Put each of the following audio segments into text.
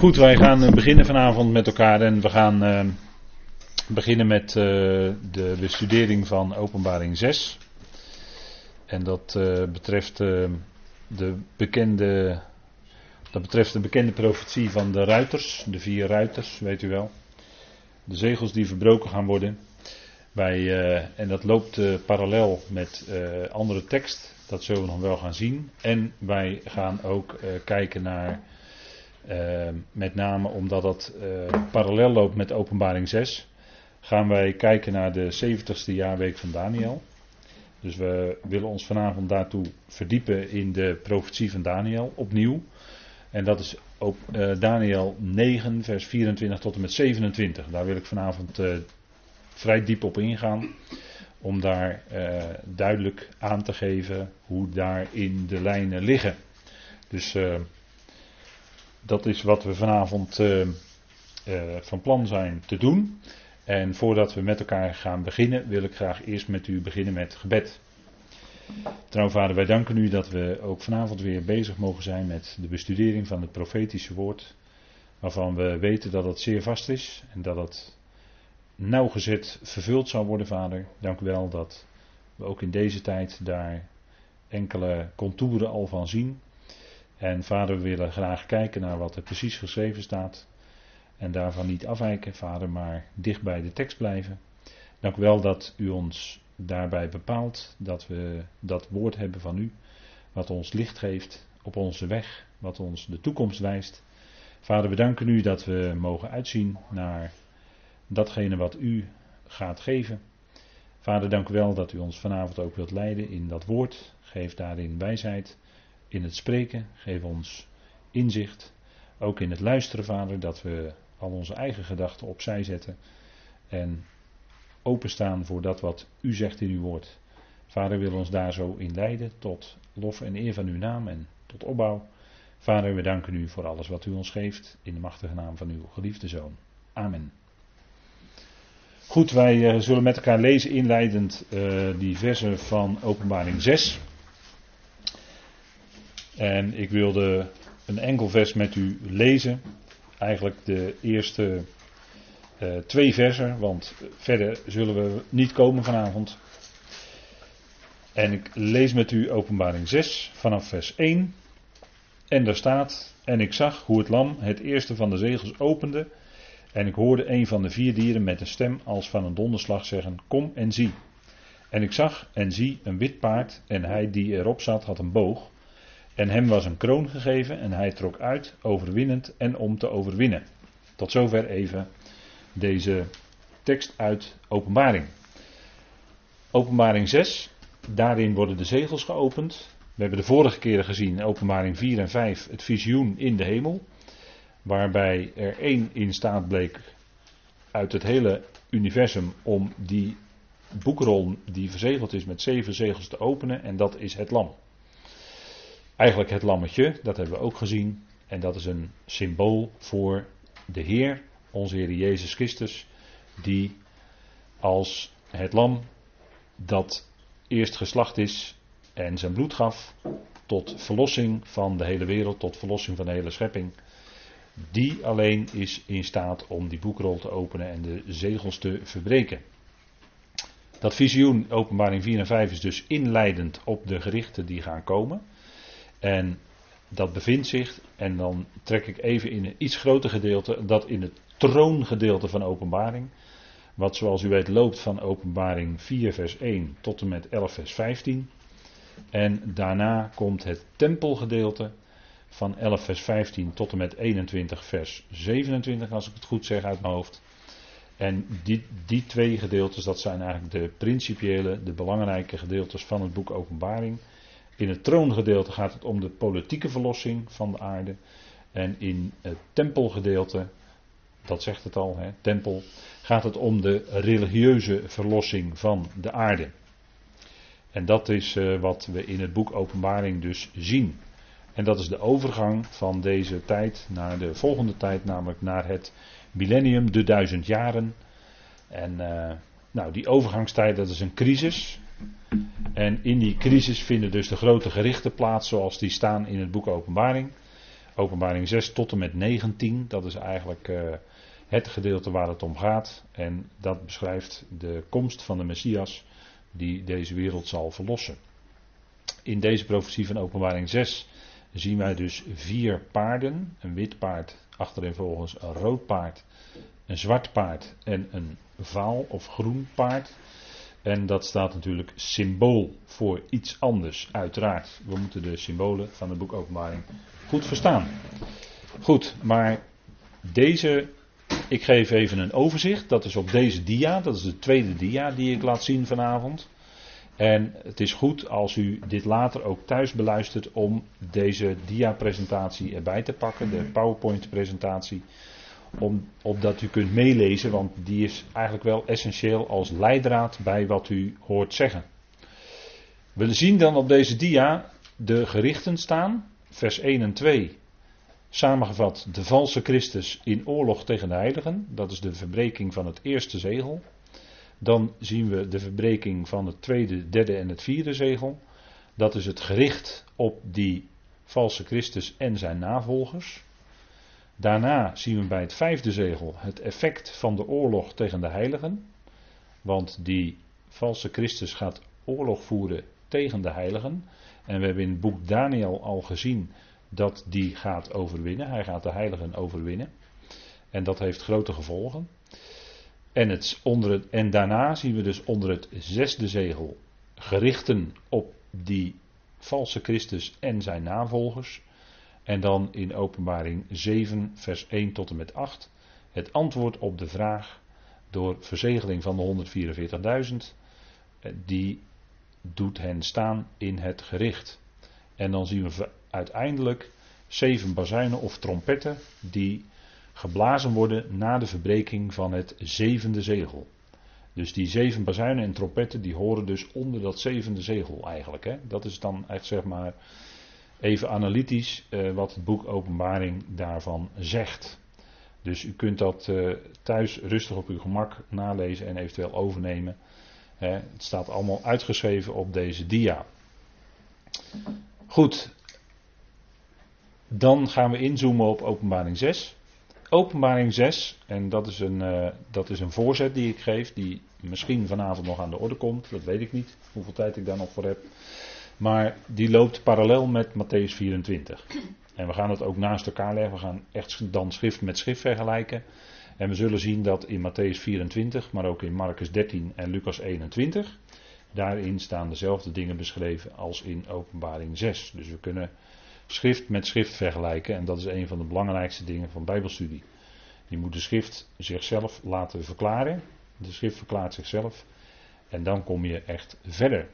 Goed, wij gaan eh, beginnen vanavond met elkaar en we gaan uh, beginnen met uh, de bestudering van Openbaring 6. En dat betreft de bekende, dat betreft de bekende profetie van de ruiters, de vier ruiters, weet u wel. De zegels die verbroken gaan worden. En dat loopt parallel met andere tekst, dat zullen we nog wel gaan zien. En wij gaan ook kijken naar uh, met name omdat dat uh, parallel loopt met openbaring 6, gaan wij kijken naar de 70ste jaarweek van Daniel. Dus we willen ons vanavond daartoe verdiepen in de profetie van Daniel opnieuw. En dat is op uh, Daniel 9, vers 24 tot en met 27. Daar wil ik vanavond vrij diep op ingaan. Om daar duidelijk aan te geven hoe daarin de lijnen liggen. Dus dat is wat we vanavond uh, uh, van plan zijn te doen. En voordat we met elkaar gaan beginnen, wil ik graag eerst met u beginnen met gebed. Trouw vader, wij danken u dat we ook vanavond weer bezig mogen zijn met de bestudering van het profetische woord. Waarvan we weten dat het zeer vast is en dat het nauwgezet vervuld zal worden, vader. Dank u wel dat we ook in deze tijd daar enkele contouren al van zien. En vader, we willen graag kijken naar wat er precies geschreven staat. En daarvan niet afwijken, vader, maar dicht bij de tekst blijven. Dank u wel dat u ons daarbij bepaalt, dat we dat woord hebben van u, wat ons licht geeft op onze weg, wat ons de toekomst wijst. Vader, we danken u dat we mogen uitzien naar datgene wat u gaat geven. Vader, dank u wel dat u ons vanavond ook wilt leiden in dat woord. Geef daarin wijsheid in het spreken. Geef ons inzicht. Ook in het luisteren, Vader, dat we al onze eigen gedachten opzij zetten. En openstaan voor dat wat u zegt in uw woord. Vader wil ons daar zo in leiden tot lof en eer van uw naam en tot opbouw. Vader, we danken u voor alles wat u ons geeft. In de machtige naam van uw geliefde zoon. Amen. Goed, wij uh, zullen met elkaar lezen inleidend uh, die versen van Openbaring 6. En ik wilde een enkel vers met u lezen. Eigenlijk de eerste uh, twee versen, want verder zullen we niet komen vanavond. En ik lees met u Openbaring 6 vanaf vers 1. En daar staat: En ik zag hoe het lam het eerste van de zegels opende. En ik hoorde een van de vier dieren met een stem als van een donderslag zeggen: Kom en zie. En ik zag en zie een wit paard, en hij die erop zat had een boog. En hem was een kroon gegeven en hij trok uit, overwinnend en om te overwinnen. Tot zover even deze tekst uit Openbaring. Openbaring 6, daarin worden de zegels geopend. We hebben de vorige keren gezien, Openbaring 4 en 5, het visioen in de hemel. Waarbij er één in staat bleek uit het hele universum om die boekrol die verzegeld is met zeven zegels te openen. En dat is het lam. Eigenlijk het lammetje, dat hebben we ook gezien. En dat is een symbool voor de Heer, onze Heer Jezus Christus, die als het lam dat eerst geslacht is en zijn bloed gaf tot verlossing van de hele wereld, tot verlossing van de hele schepping. Die alleen is in staat om die boekrol te openen en de zegels te verbreken. Dat visioen, openbaring 4 en 5, is dus inleidend op de gerichten die gaan komen. En dat bevindt zich, en dan trek ik even in een iets groter gedeelte, dat in het troongedeelte van openbaring. Wat zoals u weet loopt van openbaring 4 vers 1 tot en met 11 vers 15. En daarna komt het tempelgedeelte van 11 vers 15 tot en met 21 vers 27 als ik het goed zeg uit mijn hoofd. En die, die twee gedeeltes, dat zijn eigenlijk de principiële, de belangrijke gedeeltes van het boek Openbaring. In het troongedeelte gaat het om de politieke verlossing van de aarde. En in het tempelgedeelte, dat zegt het al, hè, tempel, gaat het om de religieuze verlossing van de aarde. En dat is uh, wat we in het boek Openbaring dus zien. En dat is de overgang van deze tijd naar de volgende tijd, namelijk naar het millennium, de duizend jaren. En uh, nou, die overgangstijd, dat is een crisis. En in die crisis vinden dus de grote gerichten plaats zoals die staan in het boek Openbaring. openbaring 6 tot en met 19. Dat is eigenlijk uh, het gedeelte waar het om gaat. En dat beschrijft de komst van de Messias die deze wereld zal verlossen. In deze profetie van openbaring 6 zien wij dus vier paarden. Een wit paard, achtereenvolgens een rood paard, een zwart paard en een vaal of groen paard. En dat staat natuurlijk symbool voor iets anders, uiteraard. We moeten de symbolen van het boek Openbaring goed verstaan. Goed, maar deze, ik geef even een overzicht. Dat is op deze dia, dat is de tweede dia die ik laat zien vanavond. En het is goed als u dit later ook thuis beluistert om deze dia-presentatie erbij te pakken, de PowerPoint-presentatie. Om, opdat u kunt meelezen, want die is eigenlijk wel essentieel als leidraad bij wat u hoort zeggen. We zien dan op deze dia de gerichten staan, vers 1 en 2. Samengevat, de valse Christus in oorlog tegen de heiligen. Dat is de verbreking van het eerste zegel. Dan zien we de verbreking van het tweede, derde en het vierde zegel. Dat is het gericht op die valse Christus en zijn navolgers. Daarna zien we bij het vijfde zegel het effect van de oorlog tegen de heiligen. Want die valse Christus gaat oorlog voeren tegen de heiligen. En we hebben in het boek Daniel al gezien dat die gaat overwinnen. Hij gaat de heiligen overwinnen. En dat heeft grote gevolgen. En, het, onder en daarna zien we dus onder het zesde zegel gerichten op die valse Christus en zijn navolgers. En dan in openbaring 7, vers 1 tot en met 8, het antwoord op de vraag door verzegeling van de 144.000, eh, die doet hen staan in het gericht. En dan zien we uiteindelijk zeven bazuinen of trompetten die geblazen worden na de verbreking van het zevende zegel. Dus die zeven bazuinen en trompetten die horen dus onder dat zevende zegel eigenlijk. Hè? Dat is dan echt zeg maar even analytisch uh, wat het boek Openbaring daarvan zegt. Dus u kunt dat uh, thuis rustig op uw gemak nalezen en eventueel overnemen. Hè? Het staat allemaal uitgeschreven op deze dia. Goed, dan gaan we inzoomen op Openbaring 6. Openbaring 6, en dat is, een, uh, dat is een voorzet die ik geef, die misschien vanavond nog aan de orde komt, dat weet ik niet, hoeveel tijd ik daar nog voor heb. Maar die loopt parallel met Matthäus 24. En we gaan het ook naast elkaar leggen, we gaan echt dan schrift met schrift vergelijken. En we zullen zien dat in Matthäus 24, maar ook in Marcus 13 en Lucas 21, daarin staan dezelfde dingen beschreven als in Openbaring 6. Dus we kunnen schrift met schrift vergelijken. En dat is een van de belangrijkste dingen van Bijbelstudie. Je moet de schrift zichzelf laten verklaren. De schrift verklaart zichzelf. En dan kom je echt verder.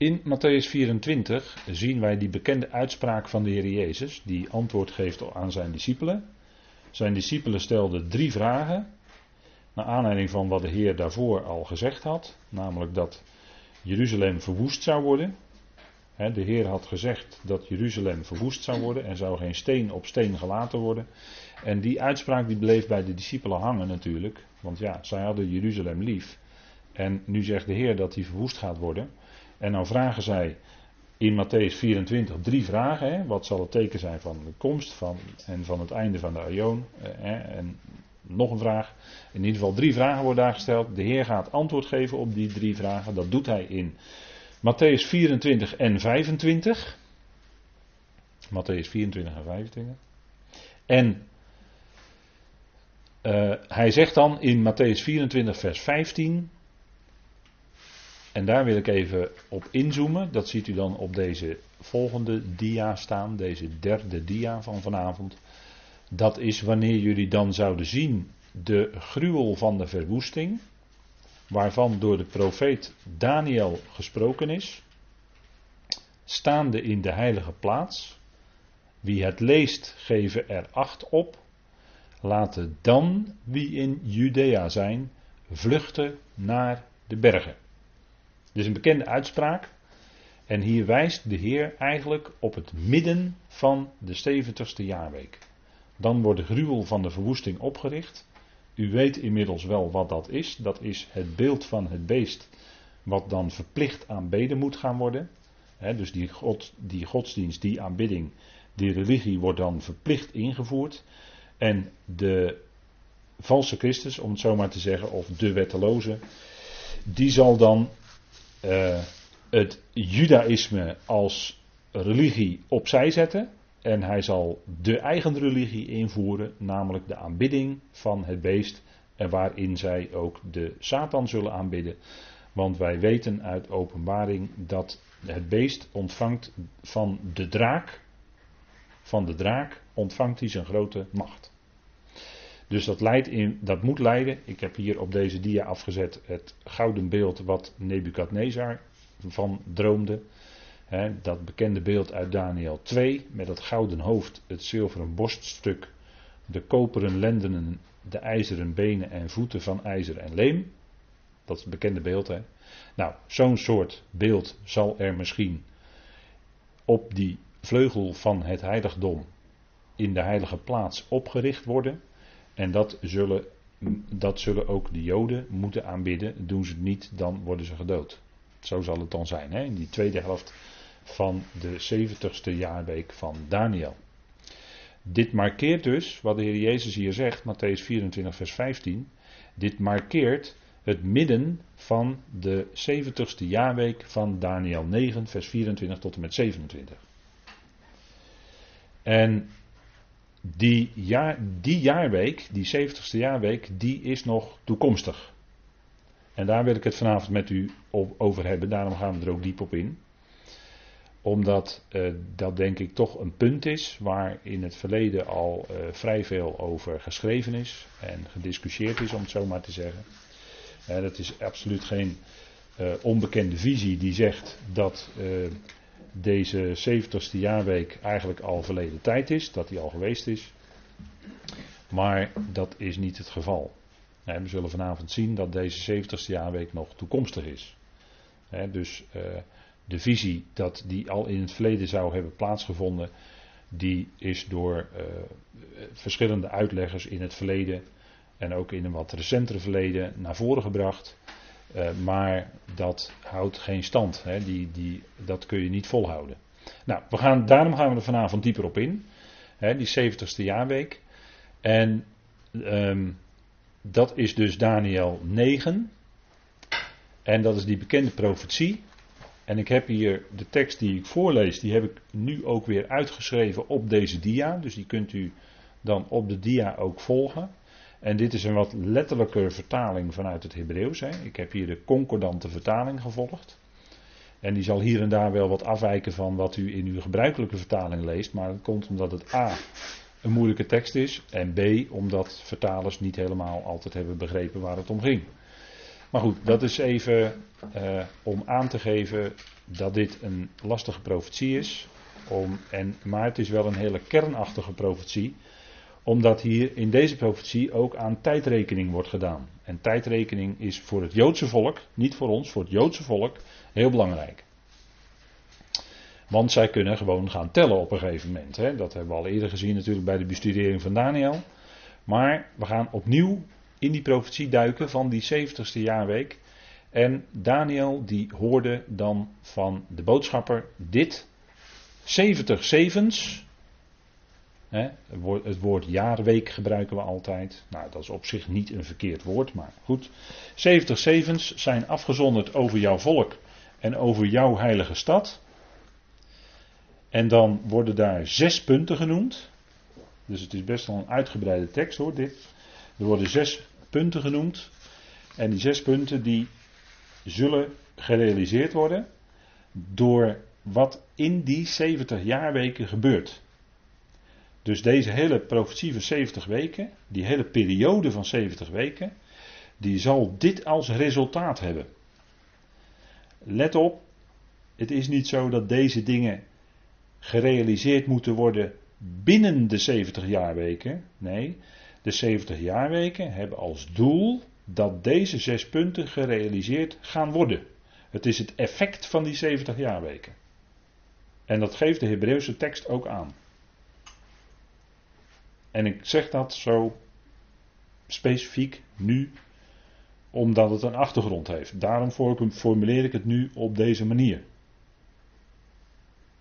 In Matthäus 24 zien wij die bekende uitspraak van de Heer Jezus, die antwoord geeft aan zijn discipelen. Zijn discipelen stelden drie vragen, naar aanleiding van wat de Heer daarvoor al gezegd had, namelijk dat Jeruzalem verwoest zou worden de Heer had gezegd dat Jeruzalem verwoest zou worden en zou geen steen op steen gelaten worden. En die uitspraak die bleef bij de discipelen hangen natuurlijk, want ja, zij hadden Jeruzalem lief. En nu zegt de Heer dat die verwoest gaat worden. En dan vragen zij in Matthäus 24 drie vragen. Hè. Wat zal het teken zijn van de komst van, en van het einde van de Aion? Eh, en nog een vraag. In ieder geval drie vragen worden daar gesteld. De Heer gaat antwoord geven op die drie vragen. Dat doet hij in Matthäus 24 en 25. Matthäus 24 en 25. En uh, hij zegt dan in Matthäus 24, vers 15. En daar wil ik even op inzoomen. Dat ziet u dan op deze volgende dia staan, deze derde dia van vanavond. Dat is wanneer jullie dan zouden zien de gruwel van de verwoesting waarvan door de profeet Daniel gesproken is, staande in de heilige plaats. Wie het leest, geven er acht op. Laten dan, wie in Judea zijn, vluchten naar de bergen. Is een bekende uitspraak. En hier wijst de Heer eigenlijk op het midden van de 70ste jaarweek. Dan wordt de gruwel van de verwoesting opgericht. U weet inmiddels wel wat dat is. Dat is het beeld van het beest wat dan verplicht aanbeden moet gaan worden. dus die, God, die godsdienst, die aanbidding, die religie wordt dan verplicht ingevoerd. En de valse Christus, om het zo maar te zeggen, of de wetteloze, die zal dan uh, het judaïsme als religie opzij zetten. En hij zal de eigen religie invoeren, namelijk de aanbidding van het beest. En waarin zij ook de Satan zullen aanbidden. Want wij weten uit openbaring dat het beest ontvangt van de draak. Van de draak ontvangt hij zijn grote macht. Dus dat, in, dat moet leiden. Ik heb hier op deze dia afgezet het gouden beeld wat Nebukadnezar van droomde. dat bekende beeld uit Daniel 2 met het gouden hoofd, het zilveren borststuk, de koperen lendenen, de ijzeren benen en voeten van ijzer en leem. Dat is het bekende beeld. Nou, zo'n soort beeld zal er misschien op die vleugel van het heiligdom in de heilige plaats opgericht worden. En dat zullen, dat zullen ook de Joden moeten aanbidden. Doen ze het niet, dan worden ze gedood. Zo zal het dan zijn, hè? in die tweede helft van de 70ste jaarweek van Daniel. Dit markeert dus, wat de Heer Jezus hier zegt, Matthäus 24, vers 15. Dit markeert het midden van de 70ste jaarweek van Daniel 9, vers 24 tot en met 27. En die, jaar, die jaarweek, die 70ste jaarweek, die is nog toekomstig. En daar wil ik het vanavond met u over hebben, daarom gaan we er ook diep op in. Omdat uh, dat denk ik toch een punt is waar in het verleden al uh, vrij veel over geschreven is en gediscussieerd is, om het zo maar te zeggen. Uh, dat is absoluut geen onbekende visie die zegt dat deze 70ste jaarweek eigenlijk al verleden tijd is, dat die al geweest is. Maar dat is niet het geval. We zullen vanavond zien dat deze 70ste jaarweek nog toekomstig is. Dus uh, de visie dat die al in het verleden zou hebben plaatsgevonden, die is door uh, verschillende uitleggers in het verleden en ook in een wat recentere verleden naar voren gebracht. Uh, maar dat houdt geen stand. Hè. Die, die, dat kun je niet volhouden. Nou, we gaan, daarom gaan we er vanavond dieper op in. Hè, die 70ste jaarweek. En um, dat is dus Daniel 9. En dat is die bekende profetie. En ik heb hier de tekst die ik voorlees, die heb ik nu ook weer uitgeschreven op deze dia. Dus die kunt u dan op de dia ook volgen. En dit is een wat letterlijke vertaling vanuit het Hebreeuws. Ik heb hier de concordante vertaling gevolgd. En die zal hier en daar wel wat afwijken van wat u in uw gebruikelijke vertaling leest. Maar dat komt omdat het A een moeilijke tekst is. En B omdat vertalers niet helemaal altijd hebben begrepen waar het om ging. Maar goed, dat is even uh, om aan te geven dat dit een lastige profetie is. Om, en, maar het is wel een hele kernachtige profetie omdat hier in deze profetie ook aan tijdrekening wordt gedaan. En tijdrekening is voor het Joodse volk, niet voor ons, voor het Joodse volk, heel belangrijk. Want zij kunnen gewoon gaan tellen op een gegeven moment. Hè. Dat hebben we al eerder gezien natuurlijk bij de bestudering van Daniel. Maar we gaan opnieuw in die profetie duiken van die 70ste jaarweek. En Daniel die hoorde dan van de boodschapper dit. 70 zevens het woord jaarweek gebruiken we altijd. Nou, dat is op zich niet een verkeerd woord, maar goed. 70 zevens zijn afgezonderd over jouw volk en over jouw heilige stad. En dan worden daar zes punten genoemd. Dus het is best wel een uitgebreide tekst hoor, dit. Er worden zes punten genoemd. En die zes punten die zullen gerealiseerd worden door wat in die 70 jaarweken gebeurt. Dus deze hele profetie van 70 weken, die hele periode van 70 weken, die zal dit als resultaat hebben. Let op, het is niet zo dat deze dingen gerealiseerd moeten worden binnen de 70 jaarweken. Nee, de 70 jaarweken hebben als doel dat deze zes punten gerealiseerd gaan worden. Het is het effect van die 70 jaarweken. En dat geeft de Hebreeuwse tekst ook aan. En ik zeg dat zo specifiek nu, omdat het een achtergrond heeft. Daarom formuleer ik het nu op deze manier.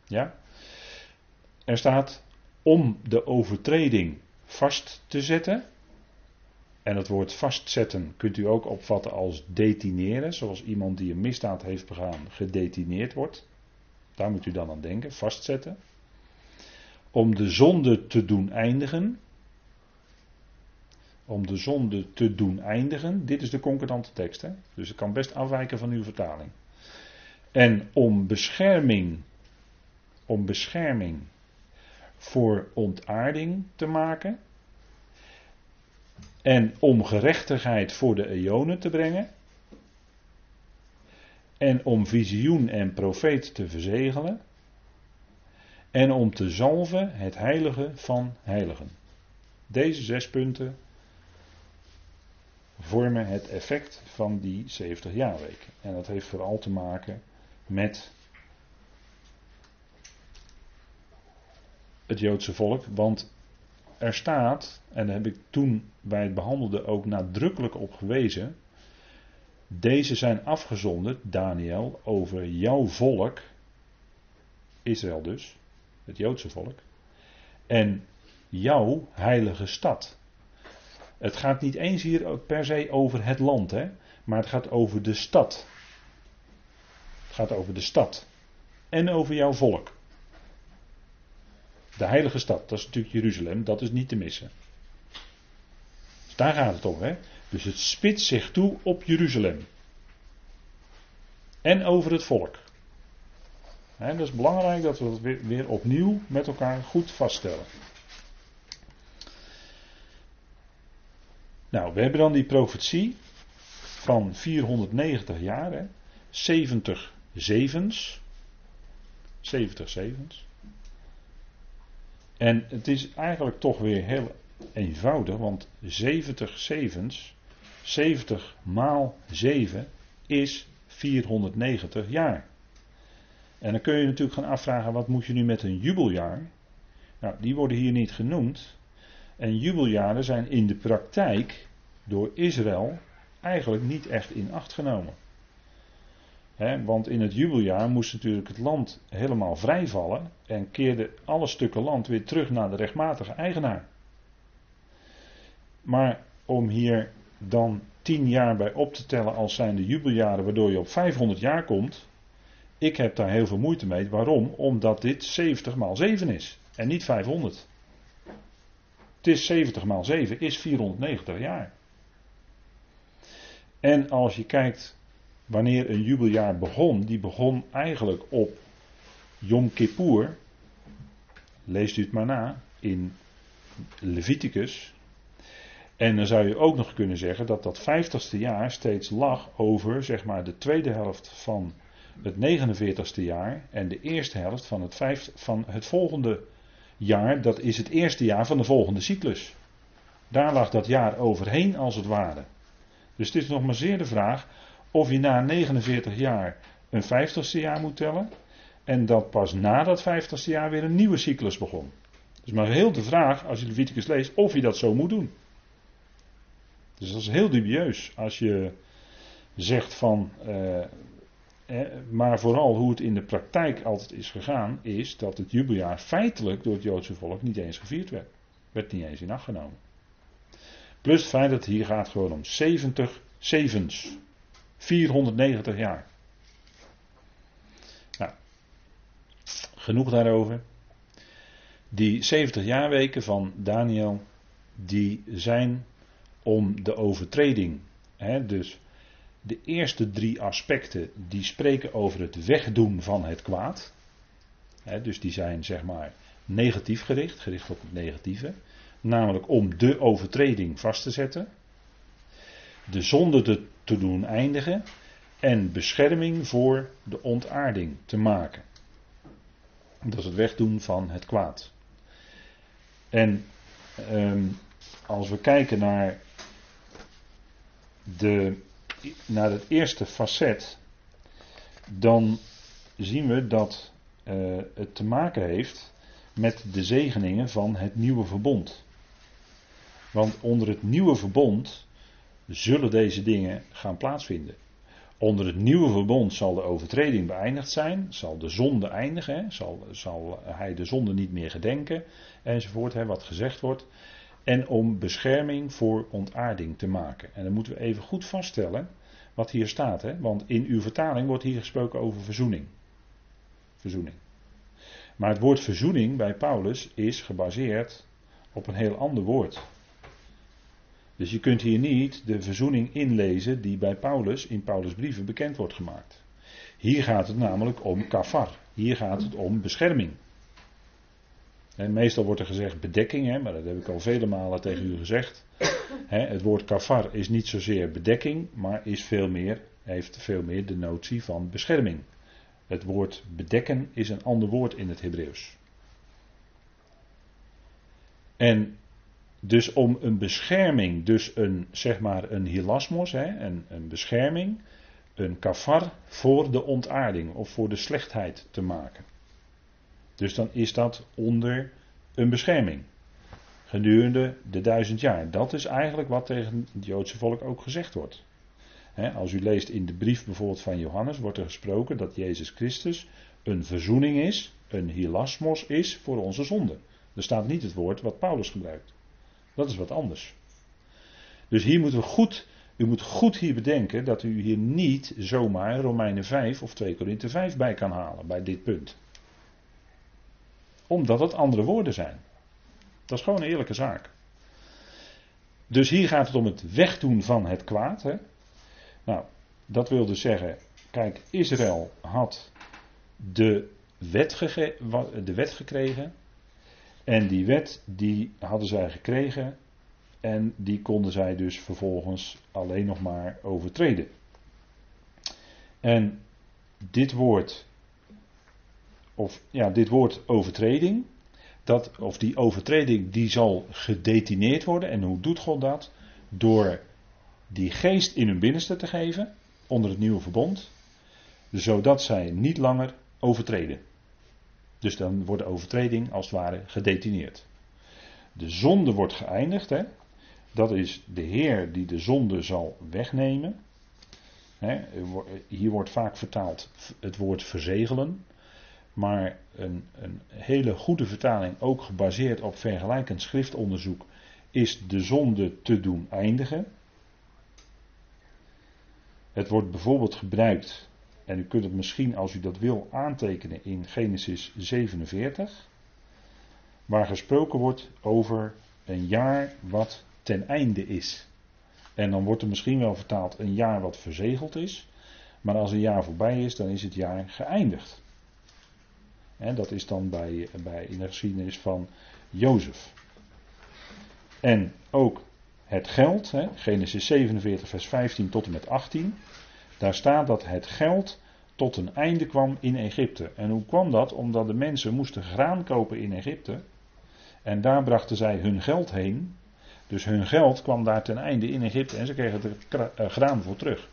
Ja? Er staat om de overtreding vast te zetten. En het woord vastzetten kunt u ook opvatten als detineren, zoals iemand die een misdaad heeft begaan gedetineerd wordt. Daar moet u dan aan denken, vastzetten. Om de zonde te doen eindigen. Om de zonde te doen eindigen. Dit is de concordante tekst, hè? dus het kan best afwijken van uw vertaling. En om bescherming, om bescherming voor ontaarding te maken. En om gerechtigheid voor de eonen te brengen. En om visioen en profeet te verzegelen. En om te zalven het heilige van heiligen. Deze zes punten vormen het effect van die 70 jaarweken. En dat heeft vooral te maken met het Joodse volk. Want er staat, en daar heb ik toen bij het behandelden ook nadrukkelijk op gewezen. Deze zijn afgezonderd, Daniel, over jouw volk, Israël dus, het Joodse volk, en jouw heilige stad. Het gaat niet eens hier per se over het land, hè, maar het gaat over de stad. Het gaat over de stad en over jouw volk. De heilige stad, dat is natuurlijk Jeruzalem, dat is niet te missen. Dus daar gaat het om, hè. Dus het spitst zich toe op Jeruzalem. En over het volk. He, dat is belangrijk dat we het weer, weer opnieuw met elkaar goed vaststellen. Nou, we hebben dan die profetie van 490 jaar, hè? 70 zevens. 70 zevens. En het is eigenlijk toch weer heel eenvoudig, want 70 zevens, 70 maal 7 is 490 jaar. En dan kun je natuurlijk gaan afvragen, wat moet je nu met een jubeljaar? Nou, die worden hier niet genoemd. En jubeljaren zijn in de praktijk door Israël eigenlijk niet echt in acht genomen want in het jubeljaar moest natuurlijk het land helemaal vrijvallen en keerde alle stukken land weer terug naar de rechtmatige eigenaar. Maar om hier dan 10 jaar bij op te tellen als zijn de jubeljaren waardoor je op 500 jaar komt, ik heb daar heel veel moeite mee. Waarom? Omdat dit 70 maal 7 is en niet 500. Het is 70 maal 7 is 490 jaar. En als je kijkt wanneer een jubeljaar begon, die begon eigenlijk op Yom Kippur. Leest u het maar na in Leviticus. En dan zou je ook nog kunnen zeggen dat dat vijftigste jaar steeds lag over zeg maar de tweede helft van het 49ste jaar en de eerste helft van het, van het volgende jaar, dat is het eerste jaar van de volgende cyclus. Daar lag dat jaar overheen als het ware. Dus het is nog maar zeer de vraag of je na 49 jaar een 50ste jaar moet tellen. En dat pas na dat 50ste jaar weer een nieuwe cyclus begon. Dus maar heel de vraag, als je Leviticus leest, of je dat zo moet doen. Dus dat is heel dubieus als je zegt van. Eh, maar vooral hoe het in de praktijk altijd is gegaan, is dat het jubeljaar feitelijk door het Joodse volk niet eens gevierd werd. Werd niet eens in acht genomen. Plus het feit dat het hier gaat gewoon om 70 zevens. 490 jaar. Nou, genoeg daarover. Die 70 jaarweken van Daniel, die zijn om de overtreding. Hè, dus de eerste drie aspecten die spreken over het wegdoen van het kwaad. Dus die zijn zeg maar negatief gericht, gericht op het negatieve. Namelijk om de overtreding vast te zetten de zonde te, te doen eindigen en bescherming voor de ontaarding te maken. Dat is het wegdoen van het kwaad. En ehm, als we kijken naar, de, naar het eerste facet, dan zien we dat uh, het te maken heeft met de zegeningen van het nieuwe verbond. Want onder het nieuwe verbond zullen deze dingen gaan plaatsvinden. Onder het nieuwe verbond zal de overtreding beëindigd zijn, zal de zonde eindigen, zal, zal hij de zonde niet meer gedenken, enzovoort, hè, wat gezegd wordt. En om bescherming voor ontaarding te maken. En dan moeten we even goed vaststellen wat hier staat, hè, want in uw vertaling wordt hier gesproken over verzoening. Verzoening. Maar het woord verzoening bij Paulus is gebaseerd op een heel ander woord. Dus je kunt hier niet de verzoening inlezen die bij Paulus in Paulus' brieven bekend wordt gemaakt. Hier gaat het namelijk om kafar. Hier gaat het om bescherming. En meestal wordt er gezegd bedekking, hè, maar dat heb ik al vele malen tegen u gezegd. het woord kafar is niet zozeer bedekking, maar is veel meer, heeft veel meer de notie van bescherming. Het woord bedekken is een ander woord in het Hebreeuws. En dus om een bescherming, dus een, zeg maar een hilasmos, hè, een, een bescherming, een kafar voor de ontaarding of voor de slechtheid te maken. Dus dan is dat onder een bescherming. Gedurende de duizend jaar. Dat is eigenlijk wat tegen het Joodse volk ook gezegd wordt. als u leest in de brief bijvoorbeeld van Johannes, wordt er gesproken dat Jezus Christus een verzoening is, een hilasmos is voor onze zonde. Er staat niet het woord wat Paulus gebruikt. Dat is wat anders. Dus hier moeten we goed, u moet goed hier bedenken dat u hier niet zomaar Romeinen 5 of 2 Korinthe 5 bij kan halen bij dit punt. Omdat het andere woorden zijn. Dat is gewoon een eerlijke zaak. Dus hier gaat het om het wegdoen van het kwaad. Hè? Nou, dat wil dus zeggen, kijk, Israël had de wet, de wet gekregen. En die wet, die hadden zij gekregen. En die konden zij dus vervolgens alleen nog maar overtreden. En dit woord, of ja, dit woord overtreding, dat, of die overtreding, die zal gedetineerd worden. En hoe doet God dat? Door die geest in hun binnenste te geven, onder het nieuwe verbond, zodat zij niet langer overtreden. Dus dan wordt de overtreding als het ware gedetineerd. De zonde wordt geëindigd. Hè? Dat is de Heer die de zonde zal wegnemen. Hè? Hier wordt vaak vertaald het woord verzegelen. Maar een, een hele goede vertaling, ook gebaseerd op vergelijkend schriftonderzoek, is de zonde te doen eindigen. Het wordt bijvoorbeeld gebruikt en u kunt het misschien, als u dat wil, aantekenen in Genesis 47. Waar gesproken wordt over een jaar wat ten einde is. En dan wordt er misschien wel vertaald een jaar wat verzegeld is. Maar als een jaar voorbij is, dan is het jaar geëindigd. En dat is dan bij, bij in de geschiedenis van Jozef. En ook het geld, hè, Genesis 47, vers 15 tot en met 18. Daar staat dat het geld tot een einde kwam in Egypte. En hoe kwam dat? Omdat de mensen moesten graan kopen in Egypte. En daar brachten zij hun geld heen. Dus hun geld kwam daar ten einde in Egypte en ze kregen er eh, graan voor terug.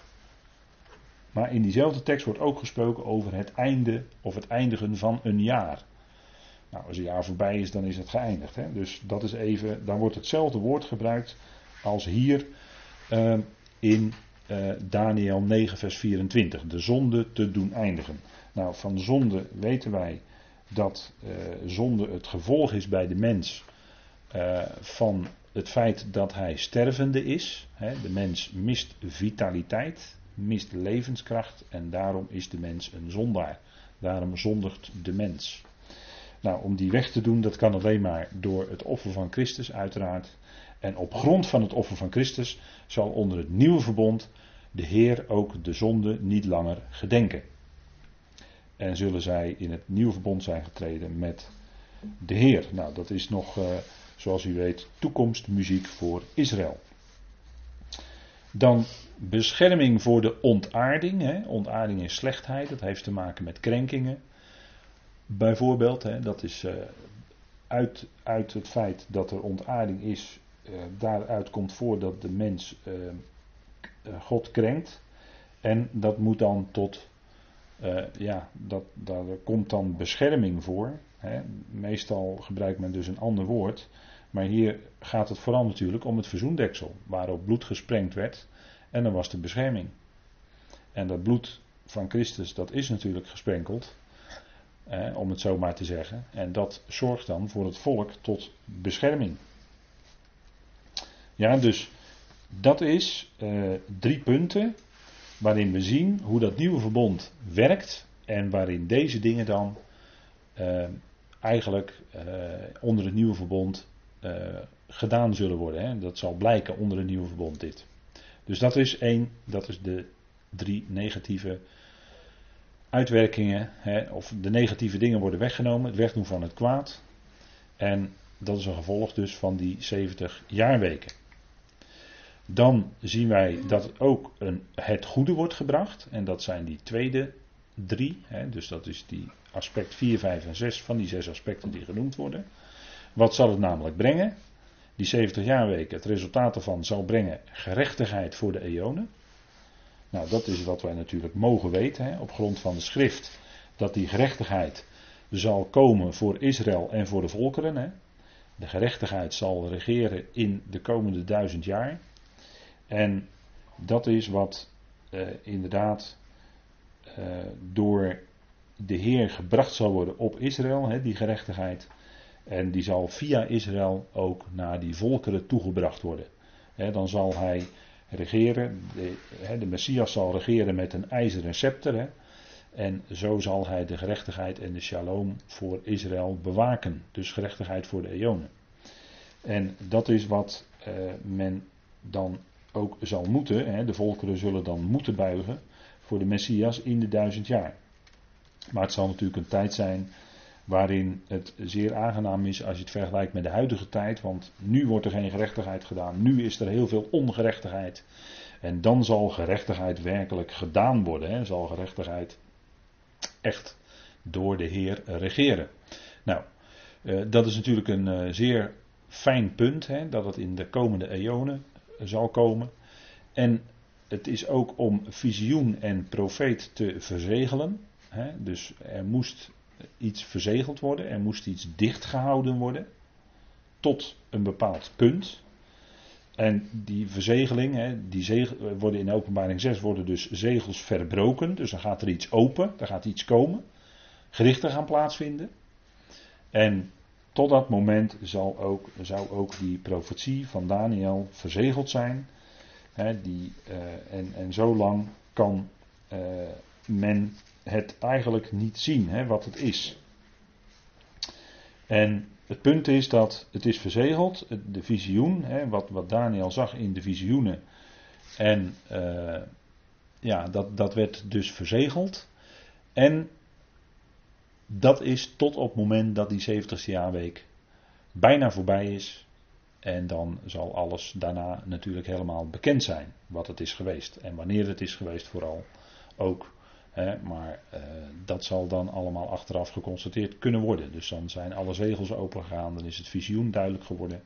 Maar in diezelfde tekst wordt ook gesproken over het einde of het eindigen van een jaar. Nou, als een jaar voorbij is, dan is het geëindigd. Hè? Dus dat is even, dan wordt hetzelfde woord gebruikt als hier uh, in uh, Daniel 9, vers 24. De zonde te doen eindigen. Nou, van zonde weten wij dat uh, zonde het gevolg is bij de mens uh, van het feit dat hij stervende is. de mens mist vitaliteit, mist levenskracht en daarom is de mens een zondaar. Daarom zondigt de mens. Nou, om die weg te doen, dat kan alleen maar door het offer van Christus, uiteraard. En op grond van het offer van Christus zal onder het nieuwe verbond de Heer ook de zonde niet langer gedenken. En zullen zij in het nieuwe verbond zijn getreden met de Heer. Nou, dat is nog, uh, zoals u weet, toekomstmuziek voor Israël. Dan bescherming voor de ontaarding. Hè. Ontaarding is slechtheid, dat heeft te maken met krenkingen. Bijvoorbeeld, hè, dat is uh, uit, uit het feit dat er ontaarding is, uh, daaruit komt voor dat de mens God krenkt. En dat moet dan tot, ja, dat, daar komt dan bescherming voor. Hè. Meestal gebruikt men dus een ander woord. Maar hier gaat het vooral natuurlijk om het verzoendeksel, waarop bloed gesprengd werd. En dan was de bescherming. En dat bloed van Christus, dat is natuurlijk gesprenkeld. Eh, om het zo maar te zeggen. En dat zorgt dan voor het volk tot bescherming. Ja, dus dat is eh, drie punten waarin we zien hoe dat nieuwe verbond werkt en waarin deze dingen dan uh, eigenlijk uh, onder het nieuwe verbond gedaan zullen worden. Hè. Dat zal blijken onder het nieuwe verbond dit. Dus dat is één, dat is de drie negatieve uitwerkingen, hè, of de negatieve dingen worden weggenomen, het wegdoen van het kwaad. En dat is een gevolg dus van die 70 jaarweken. Dan zien wij dat ook een, het goede wordt gebracht. En dat zijn die tweede drie. Hè, dus dat is die aspect 4, 5 en 6 van die zes aspecten die genoemd worden. Wat zal het namelijk brengen? Die 70 jaarweken, het resultaat ervan zal brengen gerechtigheid voor de eonen. Nou, dat is wat wij natuurlijk mogen weten hè, op grond van de schrift. Dat die gerechtigheid zal komen voor Israël en voor de volkeren. Hè. De gerechtigheid zal regeren in de komende duizend jaar. En dat is wat eh, inderdaad eh, door de Heer gebracht zal worden op Israël, hè, die gerechtigheid. En die zal via Israël ook naar die volkeren toegebracht worden. Dan zal hij regeren. De, de, Messias zal regeren met een ijzeren scepter. En zo zal hij de gerechtigheid en de shalom voor Israël bewaken. Dus gerechtigheid voor de eonen. En dat is wat uh, men dan ook zal moeten. De volkeren zullen dan moeten buigen voor de Messias in de duizend jaar. Maar het zal natuurlijk een tijd zijn waarin het zeer aangenaam is als je het vergelijkt met de huidige tijd, want nu wordt er geen gerechtigheid gedaan, nu is er heel veel ongerechtigheid. En dan zal gerechtigheid werkelijk gedaan worden, hè? zal gerechtigheid echt door de Heer regeren. Nou, eh, dat is natuurlijk een eh, zeer fijn punt, hè, dat het in de komende eonen zal komen. En het is ook om visioen en profeet te verzegelen. Hè, dus er moest iets verzegeld worden, er moest iets dichtgehouden worden tot een bepaald punt. En die verzegeling, hè, die worden in openbaring 6 worden dus zegels verbroken. Dus dan gaat er iets open, er gaat iets komen. Gerichten gaan plaatsvinden. En tot dat moment zal ook, zou ook die profetie van Daniel verzegeld zijn. Hè, die, uh, en, en zo lang kan uh, men het eigenlijk niet zien, hè, wat het is. En het punt is dat het is verzegeld, de visioen, hè, wat, wat Daniel zag in de visioenen. En uh, ja, dat, dat werd dus verzegeld. En dat is tot op het moment dat die 70ste jaarweek bijna voorbij is. En dan zal alles daarna natuurlijk helemaal bekend zijn wat het is geweest. En wanneer het is geweest vooral ook maar uh, dat zal dan allemaal achteraf geconstateerd kunnen worden. Dus dan zijn alle zegels opengegaan, dan is het visioen duidelijk geworden.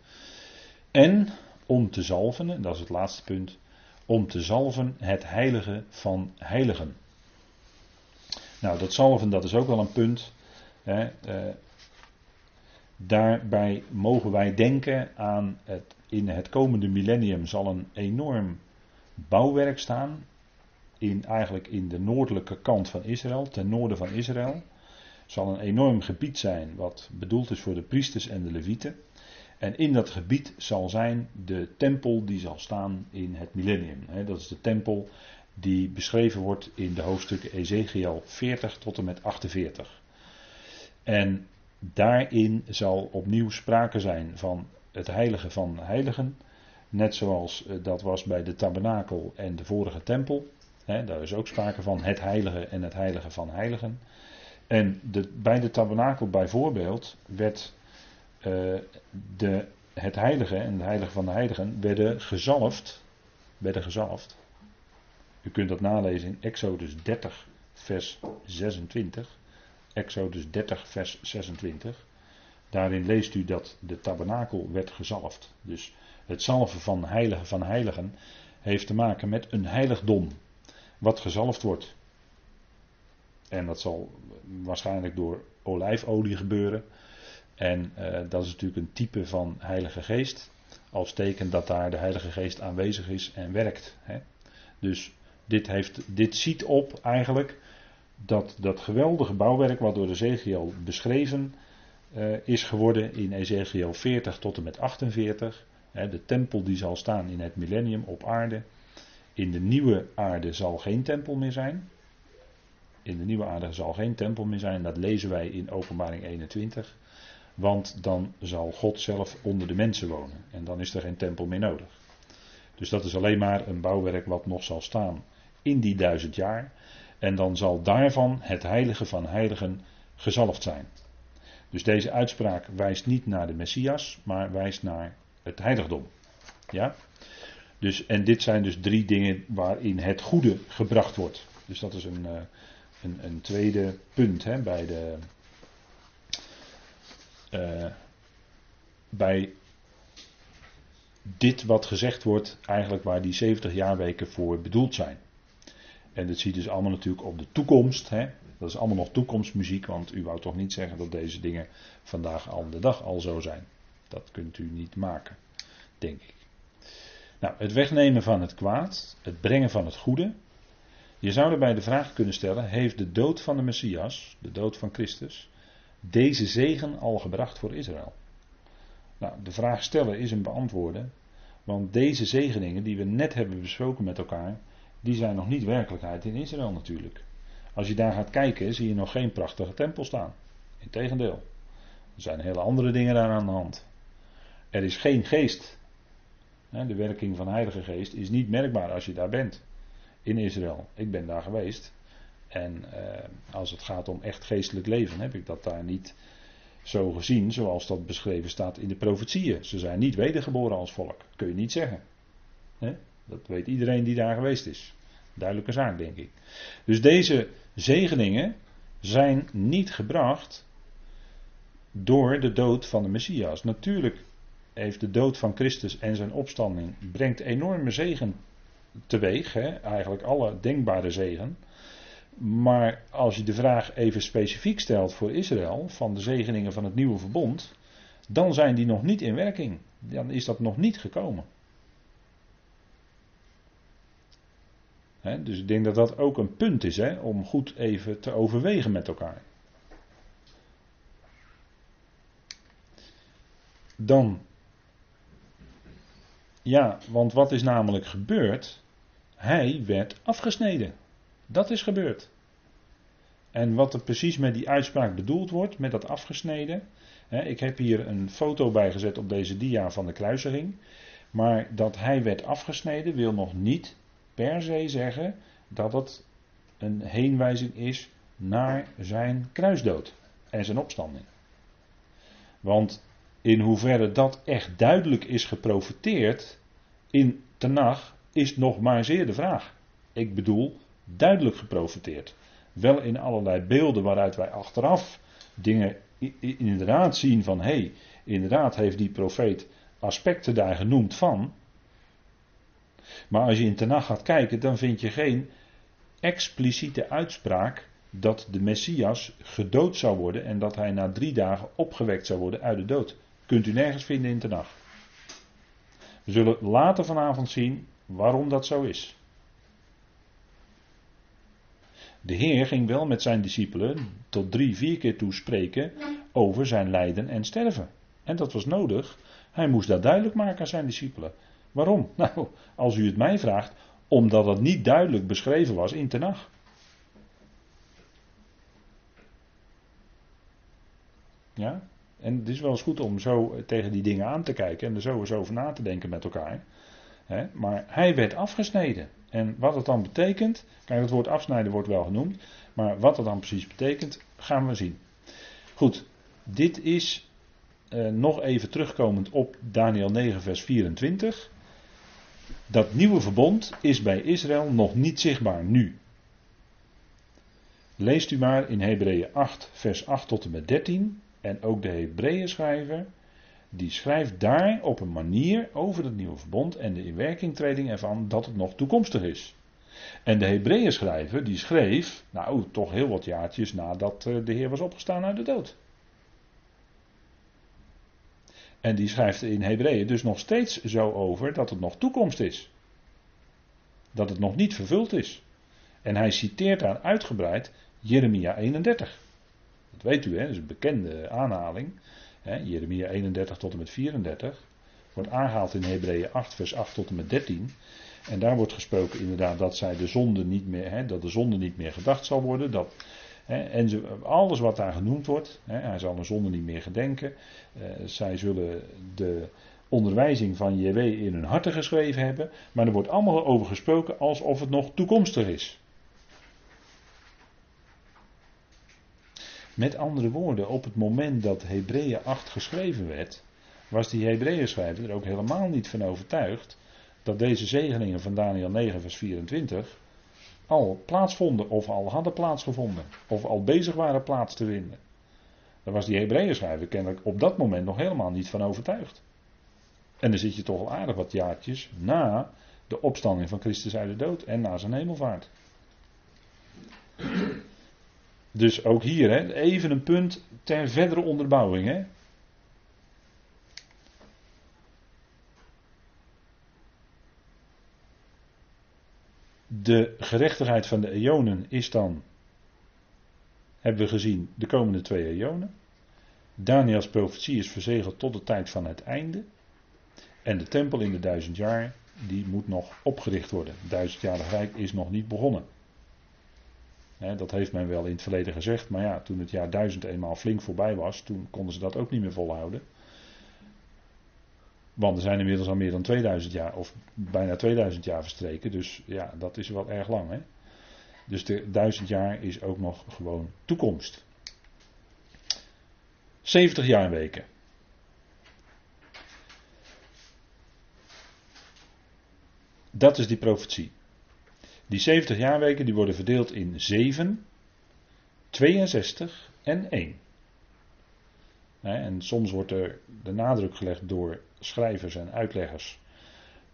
En om te zalven, en dat is het laatste punt, om te zalven het heilige van heiligen. Nou, dat zalven, dat is ook wel een punt. Hè, uh, daarbij mogen wij denken aan het, in het komende millennium zal een enorm bouwwerk staan in, eigenlijk in de noordelijke kant van Israël, ten noorden van Israël. Zal een enorm gebied zijn wat bedoeld is voor de priesters en de levieten. En in dat gebied zal zijn de tempel die zal staan in het millennium. Dat is de tempel die beschreven wordt in de hoofdstukken Ezekiel 40 tot en met 48. En daarin zal opnieuw sprake zijn van het heilige van heiligen. Net zoals eh, dat was bij de tabernakel en de vorige tempel daar is ook sprake van het heilige en het heilige van heiligen. En de, bij de tabernakel bijvoorbeeld werd uh, de, het heilige en het heilige van de heiligen werden gezalfd. Werden gezalfd. U kunt dat nalezen in Exodus 30 vers 26. Exodus 30 vers 26. Daarin leest u dat de tabernakel werd gezalfd. Dus het zalven van heilige van heiligen heeft te maken met een heiligdom wat gezalfd wordt. En dat zal waarschijnlijk door olijfolie gebeuren. En uh, dat is natuurlijk een type van Heilige Geest. Als teken dat daar de Heilige Geest aanwezig is en werkt. Hè. Dus dit, heeft, dit ziet op eigenlijk dat dat geweldige bouwwerk wat door Ezekiel beschreven uh, is geworden in Ezekiel 40 tot en met 48. Hè, de tempel die zal staan in het millennium op aarde. In de nieuwe aarde zal geen tempel meer zijn. In de nieuwe aarde zal geen tempel meer zijn. Dat lezen wij in Openbaring 21. Want dan zal God zelf onder de mensen wonen. En dan is er geen tempel meer nodig. Dus dat is alleen maar een bouwwerk wat nog zal staan in die duizend jaar. En dan zal daarvan het heilige van heiligen gezalfd zijn. Dus deze uitspraak wijst niet naar de Messias, maar wijst naar het heiligdom. Ja? Dus, en dit zijn dus drie dingen waarin het goede gebracht wordt. Dus dat is een, eh, een, een tweede punt hè, bij, de, uh, bij dit wat gezegd wordt, eigenlijk waar die 70 jaarweken voor bedoeld zijn. En dat ziet dus allemaal natuurlijk op de toekomst. Hè. Dat is allemaal nog toekomstmuziek, want u wou toch niet zeggen dat deze dingen vandaag al de dag al zo zijn. Dat kunt u niet maken, denk ik. Nou, het wegnemen van het kwaad, het brengen van het goede. Je zou erbij de vraag kunnen stellen: heeft de dood van de Messias, de dood van Christus, deze zegen al gebracht voor Israël? Nou, de vraag stellen is een beantwoorden, want deze zegeningen die we net hebben besproken met elkaar, die zijn nog niet werkelijkheid in Israël natuurlijk. Als je daar gaat kijken, zie je nog geen prachtige tempel staan. Integendeel. Er zijn hele andere dingen daar aan de hand. Er is geen geest. De werking van Heilige Geest is niet merkbaar als je daar bent. In Israël. Ik ben daar geweest. En eh, als het gaat om echt geestelijk leven, heb ik dat daar niet zo gezien zoals dat beschreven staat in de profetieën. Ze zijn niet wedergeboren als volk. Kun je niet zeggen. Dat weet iedereen die daar geweest is. Duidelijke zaak, denk ik. Dus deze zegeningen zijn niet gebracht door de dood van de Messias. Natuurlijk heeft de dood van Christus en zijn opstanding brengt enorme zegen teweeg, hè? eigenlijk alle denkbare zegen. Maar als je de vraag even specifiek stelt voor Israël, van de zegeningen van het nieuwe verbond, dan zijn die nog niet in werking. Dan is dat nog niet gekomen. dus ik denk dat dat ook een punt is om goed even te overwegen met elkaar. Dan, ja, want wat is namelijk gebeurd? Hij werd afgesneden. Dat is gebeurd. En wat er precies met die uitspraak bedoeld wordt, met dat afgesneden. Hè, ik heb hier een foto bijgezet op deze dia van de kruisiging. Maar dat hij werd afgesneden wil nog niet per se zeggen dat het een heenwijzing is naar zijn kruisdood en zijn opstanding. Want in hoeverre dat echt duidelijk is geprofiteerd in Tenach is nog maar zeer de vraag. Ik bedoel, duidelijk geprofiteerd. Wel in allerlei beelden waaruit wij achteraf dingen inderdaad zien van hé, hey, inderdaad heeft die profeet aspecten daar genoemd van. Maar als je in Tenach gaat kijken, dan vind je geen expliciete uitspraak dat de Messias gedood zou worden en dat hij na drie dagen opgewekt zou worden uit de dood. Kunt u nergens vinden in Tenach. We zullen later vanavond zien waarom dat zo is. De Heer ging wel met zijn discipelen tot drie, vier keer toe spreken over zijn lijden en sterven. En dat was nodig. Hij moest dat duidelijk maken aan zijn discipelen. Waarom? Nou, als u het mij vraagt, omdat het niet duidelijk beschreven was in Tenach. Ja? En het is wel eens goed om zo tegen die dingen aan te kijken en er zo eens over na te denken met elkaar. maar hij werd afgesneden. En wat het dan betekent, kijk, het woord afsnijden wordt wel genoemd, maar wat het dan precies betekent, gaan we zien. Goed, dit is eh, nog even terugkomend op Daniel 9, vers 24. Dat nieuwe verbond is bij Israël nog niet zichtbaar nu. Leest u maar in Hebreeën 8, vers 8 tot en met 13. En ook de Hebreeën schrijver, die schrijft daar op een manier over het nieuwe verbond en de inwerkingtreding ervan dat het nog toekomstig is. En de Hebreeën schrijver, die schreef, nou toch heel wat jaartjes nadat eh, de Heer was opgestaan uit de dood. En die schrijft in Hebreeën dus nog steeds zo over dat het nog toekomst is. Dat het nog niet vervuld is. En hij citeert daar uitgebreid Jeremia 31. Dat weet u, hè? dat is een bekende aanhaling. Hè? Jeremia 31 tot en met 34. Wordt aangehaald in Hebreeën 8, vers 8 tot en met 13. En daar wordt gesproken inderdaad dat zij de zonde niet meer, hè, dat de zonde niet meer gedacht zal worden. Dat, hè, en ze, alles wat daar genoemd wordt, hè, hij zal een zonde niet meer gedenken. Eh, zij zullen de onderwijzing van JW in hun harten geschreven hebben. Maar er wordt allemaal over gesproken alsof het nog toekomstig is. Met andere woorden, op het moment dat Hebreeën 8 geschreven werd, was die Hebreeën schrijver er ook helemaal niet van overtuigd dat deze zegeningen van Daniel 9, vers 24 al plaatsvonden of al hadden plaatsgevonden of al bezig waren plaats te vinden. Daar was die Hebreeën schrijver kennelijk op dat moment nog helemaal niet van overtuigd. En dan zit je toch al aardig wat jaartjes na de opstanding van Christus uit de dood en na zijn hemelvaart. Dus ook hier, hè, even een punt ter verdere onderbouwing. Hè. De gerechtigheid van de eonen is dan, hebben we gezien, de komende twee eonen. Daniels profetie is verzegeld tot de tijd van het einde. En de tempel in de duizend jaar, die moet nog opgericht worden. Duizendjarig rijk is nog niet begonnen. Dat heeft men wel in het verleden gezegd, maar ja, toen het jaar duizend eenmaal flink voorbij was, toen konden ze dat ook niet meer volhouden. Want er zijn inmiddels al meer dan 2000 jaar, of bijna 2000 jaar verstreken. Dus ja, dat is wel erg lang. Hè? Dus de 1000 jaar is ook nog gewoon toekomst. 70 jaarweken. Dat is die profetie. Die 70 jaarweken die worden verdeeld in 7, 62 en 1. En soms wordt er de nadruk gelegd door schrijvers en uitleggers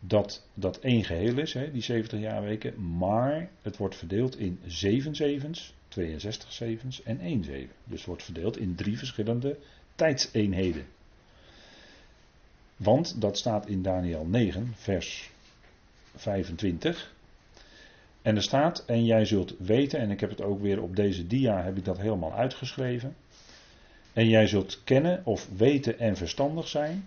dat dat één geheel is, die 70 jaarweken, maar het wordt verdeeld in 7 zevens, 62 zevens en 1 zeven. Dus wordt verdeeld in drie verschillende tijdseenheden. Want dat staat in Daniel 9, vers 25. En er staat, en jij zult weten, en ik heb het ook weer op deze dia, heb ik dat helemaal uitgeschreven. En jij zult kennen of weten en verstandig zijn.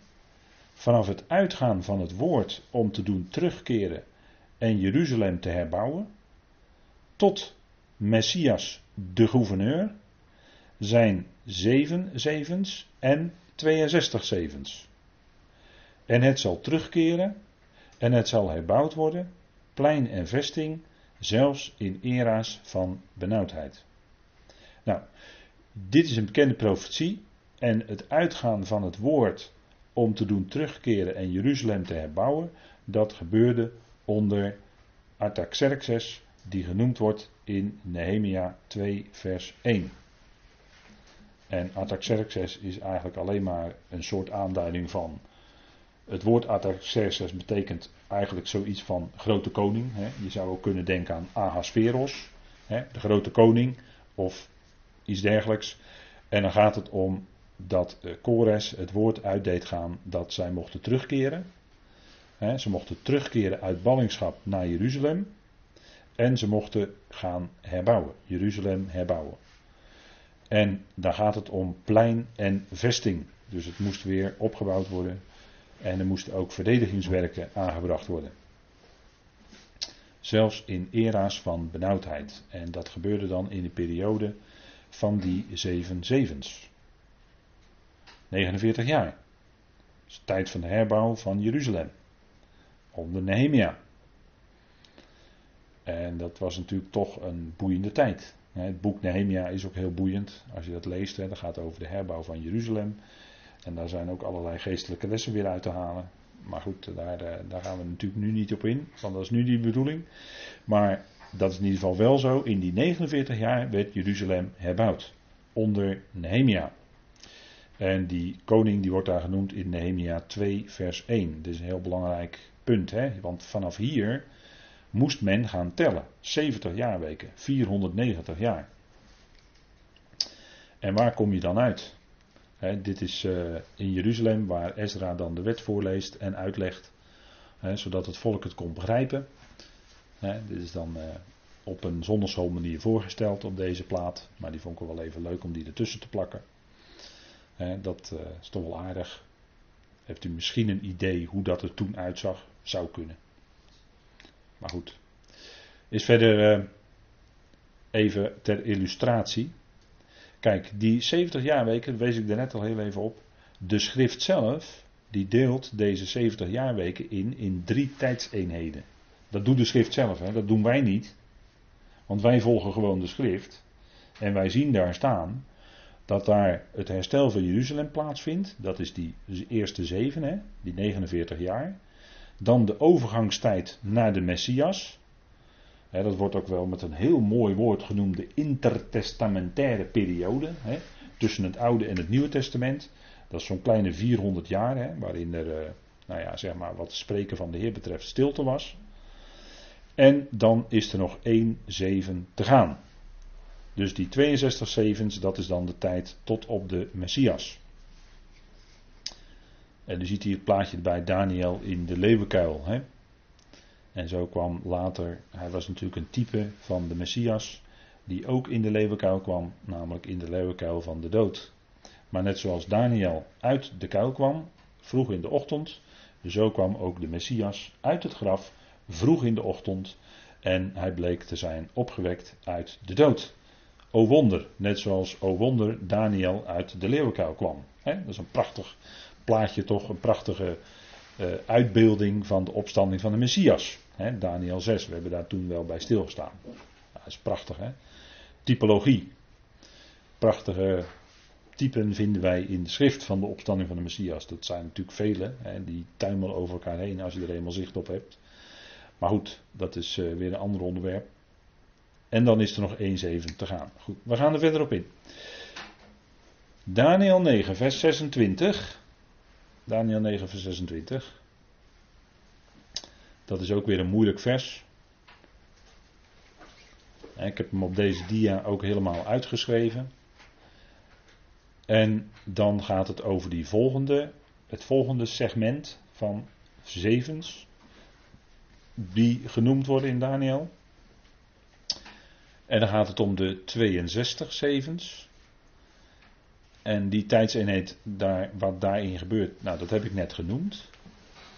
Vanaf het uitgaan van het woord om te doen terugkeren en Jeruzalem te herbouwen. Tot Messias de gouverneur. Zijn zeven zevens en 62 zevens. En het zal terugkeren en het zal herbouwd worden, plein en vesting, zelfs in era's van benauwdheid. Nou, dit is een bekende profetie. En het uitgaan van het woord om te doen terugkeren en Jeruzalem te herbouwen, dat gebeurde onder Artaxerxes, die genoemd wordt in Nehemia 2, vers 1. En Artaxerxes is eigenlijk alleen maar een soort aanduiding van. Het woord Artaxerxes betekent eigenlijk zoiets van grote koning. Hè. Je zou ook kunnen denken aan Ahasveros, hè, de grote koning, of iets dergelijks. En dan gaat het om dat uh, Kores het woord uitdeed gaan dat zij mochten terugkeren. ze mochten terugkeren uit ballingschap naar Jeruzalem. En ze mochten gaan herbouwen. Jeruzalem herbouwen. En dan gaat het om plein en vesting. Dus het moest weer opgebouwd worden. En er moesten ook verdedigingswerken aangebracht worden. Zelfs in era's van benauwdheid. En dat gebeurde dan in de periode van die zeven zevens. 49 jaar. Dat is de tijd van de herbouw van Jeruzalem. Onder Nehemia. En dat was natuurlijk toch een boeiende tijd. Het boek Nehemia is ook heel boeiend. Als je dat leest, dat gaat over de herbouw van Jeruzalem. En daar zijn ook allerlei geestelijke lessen weer uit te halen. Maar goed, daar, eh, daar gaan we natuurlijk nu niet op in, want dat is nu die bedoeling. Maar dat is in ieder geval wel zo. In die 49 jaar werd Jeruzalem herbouwd. Onder Nehemia. En die koning die wordt daar genoemd in Nehemia 2 vers 1. Dit is een heel belangrijk punt. Hè? Want vanaf hier moest men gaan tellen. 70 jaarweken. 490 jaar. En waar kom je dan uit? Dit is uh, in Jeruzalem waar Ezra dan de wet voorleest en uitlegt. zodat het volk het kon begrijpen. Dit is dan eh, op een zondagschoolmanier voorgesteld op deze plaat. Maar die vond ik wel even leuk om die ertussen te plakken. Dat uh, is toch wel aardig. Heeft u misschien een idee hoe dat er toen uitzag? Zou kunnen. Maar goed. Is verder even ter illustratie. Kijk, die 70 jaarweken, wees ik net al heel even op. De schrift zelf, die deelt deze 70 jaarweken in in drie tijdseenheden. Dat doet de schrift zelf, hè? dat doen wij niet. Want wij volgen gewoon de schrift. En wij zien daar staan dat daar het herstel van Jeruzalem plaatsvindt. Dat is die eerste zeven, hè? die 49 jaar. Dan de overgangstijd naar de Messias. Dat wordt ook wel met een heel mooi woord genoemd de intertestamentaire periode. Tussen het Oude en het Nieuwe Testament. Dat is zo'n kleine 400 jaar, waarin er, uh, nou ja, zeg maar, wat spreken van de Heer betreft, stilte was. En dan is er nog één zeven te gaan. Dus die 62 zevens, dat is dan de tijd tot op de Messias. En u ziet hier het plaatje bij Daniel in de leeuwenkuil. Hè? En zo kwam later, hij was natuurlijk een type van de Messias, die ook in de leeuwenkuil kwam, namelijk in de leeuwenkuil van de dood. Maar net zoals Daniel uit de kuil kwam, vroeg in de ochtend, zo kwam ook de Messias uit het graf, vroeg in de ochtend, en hij bleek te zijn opgewekt uit de dood. O wonder, net zoals O wonder Daniel uit de leeuwenkuil kwam. dat is een prachtig plaatje toch, een prachtige uitbeelding van de opstanding van de Messias. Daniel 6, we hebben daar toen wel bij stilgestaan. dat is prachtig hè. Typologie. Prachtige typen vinden wij in de schrift van de opstanding van de Messias. Dat zijn natuurlijk vele, hè, die tuimelen over elkaar heen als je er eenmaal zicht op hebt. Maar goed, dat is uh, weer een ander onderwerp. En dan is er nog 1,7 te gaan. Goed, we gaan er verder op in. Daniel 9, vers 26. Daniel 9, vers 26. Dat is ook weer een moeilijk vers. Ik heb hem op deze dia ook helemaal uitgeschreven. En dan gaat het over die volgende, het volgende segment van zevens. Die genoemd worden in Daniel. En dan gaat het om de 62 zevens. En die tijdseenheid, daar, wat daarin gebeurt, nou dat heb ik net genoemd.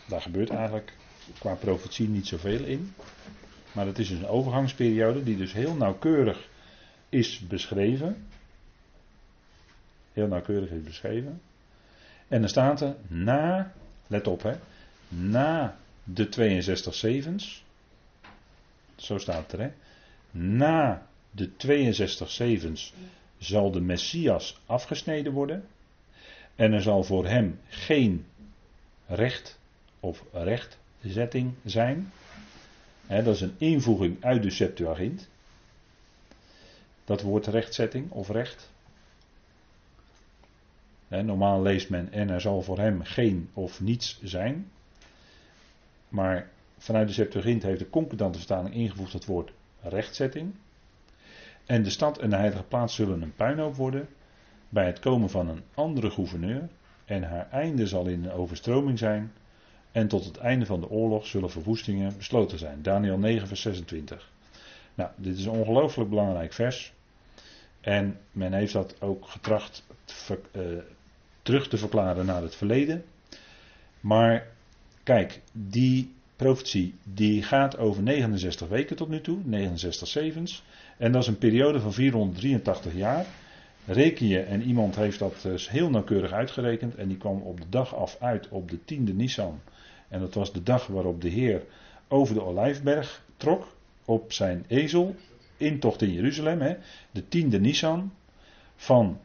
Daar gebeurt eigenlijk qua profetie niet zoveel in. Maar het is dus een overgangsperiode die dus heel nauwkeurig is beschreven. Heel nauwkeurig is beschreven. En dan staat er na, let op hè, na de 62 zevens. Zo staat er hè. Na de 62 zevens zal de Messias afgesneden worden. En er zal voor hem geen recht of rechtzetting zijn. dat is een invoeging uit de Septuagint. Dat woord rechtzetting of recht. normaal leest men en er zal voor hem geen of niets zijn. Maar vanuit de Septuagint heeft de concordante vertaling ingevoegd het woord rechtzetting. En de stad en de heilige plaats zullen een puinhoop worden bij het komen van een andere gouverneur. En haar einde zal in een overstroming zijn. En tot het einde van de oorlog zullen verwoestingen besloten zijn. Daniel 9, vers 26. Nou, dit is een ongelooflijk belangrijk vers. En men heeft dat ook getracht uh, terug te verklaren naar het verleden. Maar kijk, die profetie die gaat over 69 weken tot nu toe, 69 zevens. En dat is een periode van 483 jaar. Reken je, en iemand heeft dat dus heel nauwkeurig uitgerekend, en die kwam op de dag af uit op de tiende Nisan. En dat was de dag waarop de Heer over de Olijfberg trok op zijn ezel, intocht in Jeruzalem, hè, de tiende Nisan van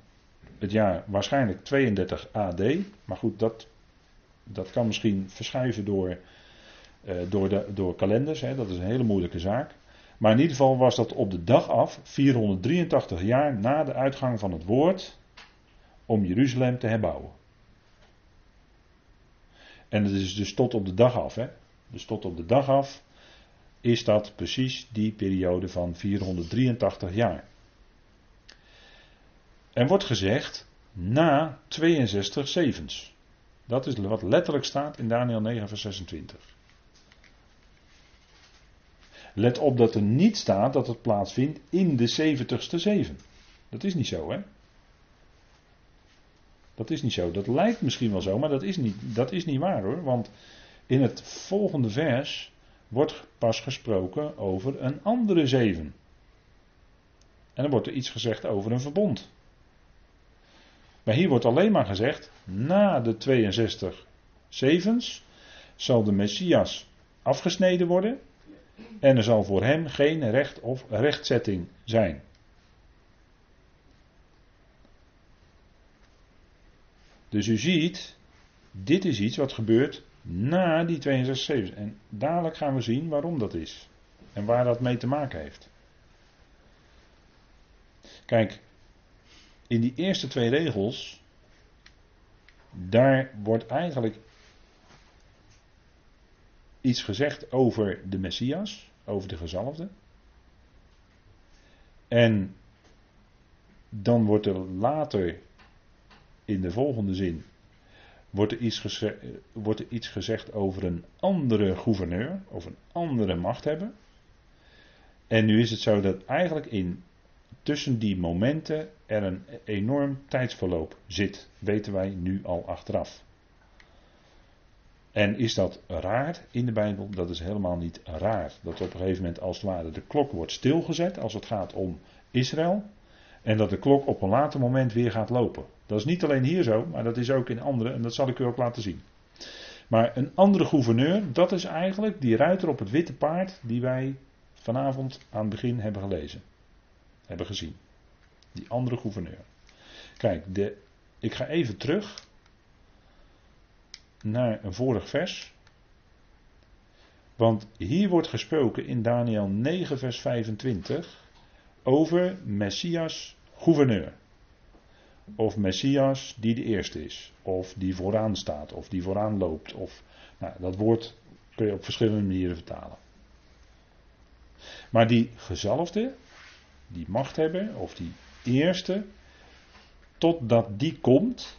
het jaar waarschijnlijk 32 AD. Maar goed, dat, dat kan misschien verschuiven door, uh, door, de, door kalenders, hè, dat is een hele moeilijke zaak. Maar in ieder geval was dat op de dag af, 483 jaar na de uitgang van het woord, om Jeruzalem te herbouwen. En het is dus tot op de dag af, hè? Dus tot op de dag af is dat precies die periode van 483 jaar. En wordt gezegd na 62 zevens. Dat is wat letterlijk staat in Daniel 9, vers 26. Let op dat er niet staat dat het plaatsvindt in de zeventigste zeven. Dat is niet zo, hè? Dat is niet zo. Dat lijkt misschien wel zo, maar dat is niet, dat is niet waar hoor. Want in het volgende vers wordt pas gesproken over een andere zeven. En dan wordt er iets gezegd over een verbond. Maar hier wordt alleen maar gezegd, na de 62 zevens zal de Messias afgesneden worden en er zal voor hem geen recht of rechtzetting zijn. Dus u ziet, dit is iets wat gebeurt na die 62 zevens. En dadelijk gaan we zien waarom dat is. En waar dat mee te maken heeft. Kijk, in die eerste twee regels, daar wordt eigenlijk iets gezegd over de Messias, over de gezalfde. En dan wordt er later in de volgende zin wordt er, iets gezegd, wordt er iets gezegd over een andere gouverneur of een andere machthebber. En nu is het zo dat eigenlijk in tussen die momenten er een enorm tijdsverloop zit, weten wij nu al achteraf. En is dat raar in de Bijbel? Dat is helemaal niet raar. Dat op een gegeven moment als het ware de klok wordt stilgezet als het gaat om Israël. En dat de klok op een later moment weer gaat lopen. Dat is niet alleen hier zo, maar dat is ook in andere, en dat zal ik u ook laten zien. Maar een andere gouverneur, dat is eigenlijk die ruiter op het witte paard die wij vanavond aan het begin hebben gelezen. Hebben gezien. Die andere gouverneur. Kijk, de, ik ga even terug naar een vorig vers. Want hier wordt gesproken in Daniel 9, vers 25 over Messias gouverneur. Of Messias die de eerste is. Of die vooraan staat. Of die vooraan loopt. Of, nou, dat woord kun je op verschillende manieren vertalen. Maar die gezalfde, die machthebber, of die eerste, totdat die komt,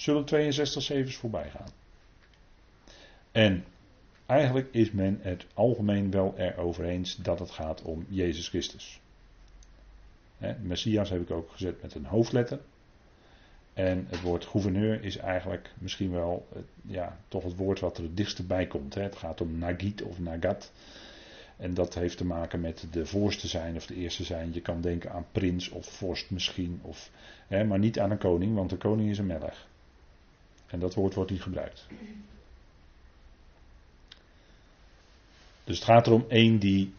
zullen 62 zevens voorbij gaan. En eigenlijk is men het algemeen wel erover eens dat het gaat om Jezus Christus. Messias heb ik ook gezet met een hoofdletter. En het woord gouverneur is eigenlijk misschien wel ja, toch het woord wat er het dichtst bij komt. Het gaat om Nagit of Nagat. En dat heeft te maken met de voorste zijn of de eerste zijn. Je kan denken aan prins of vorst misschien. Of, maar niet aan een koning, want de koning is een melg. En dat woord wordt niet gebruikt. Dus het gaat erom één die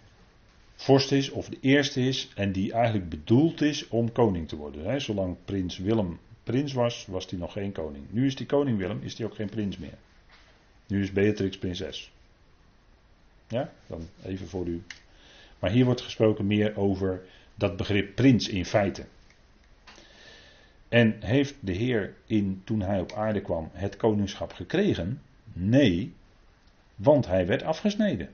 vorst is of de eerste is en die eigenlijk bedoeld is om koning te worden. Zolang prins Willem prins was, was hij nog geen koning. Nu is die koning Willem, is hij ook geen prins meer. Nu is Beatrix prinses. Ja, dan even voor u. Maar hier wordt gesproken meer over dat begrip prins in feite. En heeft de Heer in, toen hij op aarde kwam het koningschap gekregen? Nee, want hij werd afgesneden.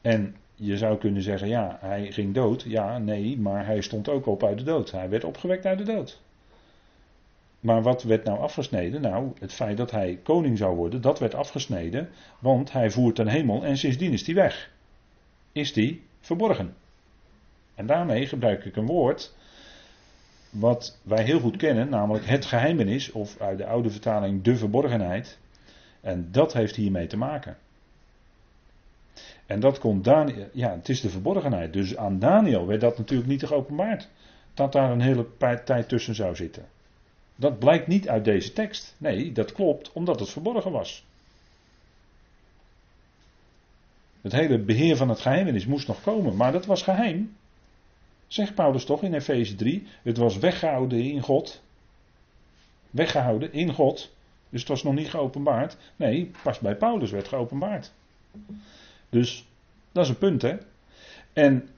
En je zou kunnen zeggen, ja, hij ging dood. Ja, nee, maar hij stond ook op uit de dood. Hij werd opgewekt uit de dood. Maar wat werd nou afgesneden? Nou, het feit dat hij koning zou worden, dat werd afgesneden, want hij voert ten hemel en sindsdien is hij weg. Is hij verborgen. En daarmee gebruik ik een woord wat wij heel goed kennen, namelijk het geheimenis, of uit de oude vertaling de verborgenheid. En dat heeft hiermee te maken. En dat kon Daniel, ja, het is de verborgenheid. Dus aan Daniel werd dat natuurlijk niet geopenbaard. Dat daar een hele tijd tussen zou zitten. Dat blijkt niet uit deze tekst. Nee, dat klopt, omdat het verborgen was. Het hele beheer van het geheimenis moest nog komen, maar dat was geheim. Zegt Paulus toch in Efeze 3: het was weggehouden in God. Weggehouden in God. Dus het was nog niet geopenbaard. Nee, pas bij Paulus werd geopenbaard. Dus dat is een punt, hè? En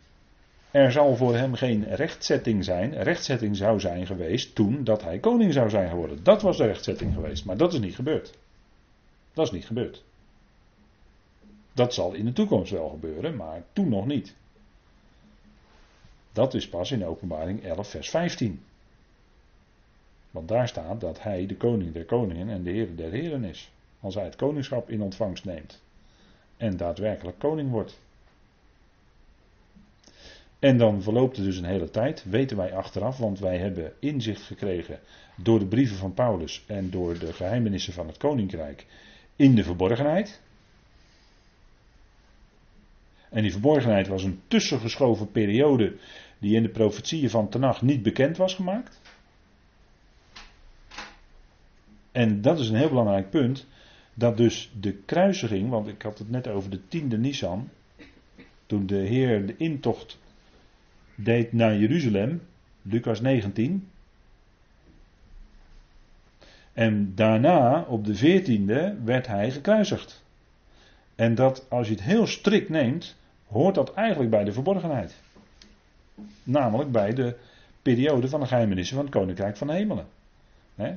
er zal voor hem geen rechtzetting zijn. Rechtzetting zou zijn geweest toen dat hij koning zou zijn geworden. Dat was de rechtzetting geweest, maar dat is niet gebeurd. Dat is niet gebeurd. Dat zal in de toekomst wel gebeuren, maar toen nog niet. Dat is pas in openbaring 11, vers 15. Want daar staat dat hij de koning der koningen en de heer der heren is. Als hij het koningschap in ontvangst neemt. En daadwerkelijk koning wordt. En dan verloopt er dus een hele tijd, weten wij achteraf, want wij hebben inzicht gekregen door de brieven van Paulus en door de geheimenissen van het koninkrijk in de verborgenheid. En die verborgenheid was een tussengeschoven periode die in de profetieën van Tenach niet bekend was gemaakt. En dat is een heel belangrijk punt, dat dus de kruisiging, want ik had het net over de tiende Nisan, toen de Heer de intocht deed naar Jeruzalem, Lucas 19. En daarna, op de veertiende, werd hij gekruisigd. En dat, als je het heel strikt neemt, hoort dat eigenlijk bij de verborgenheid. Namelijk bij de periode van de geheimenissen van het Koninkrijk van de Hemelen.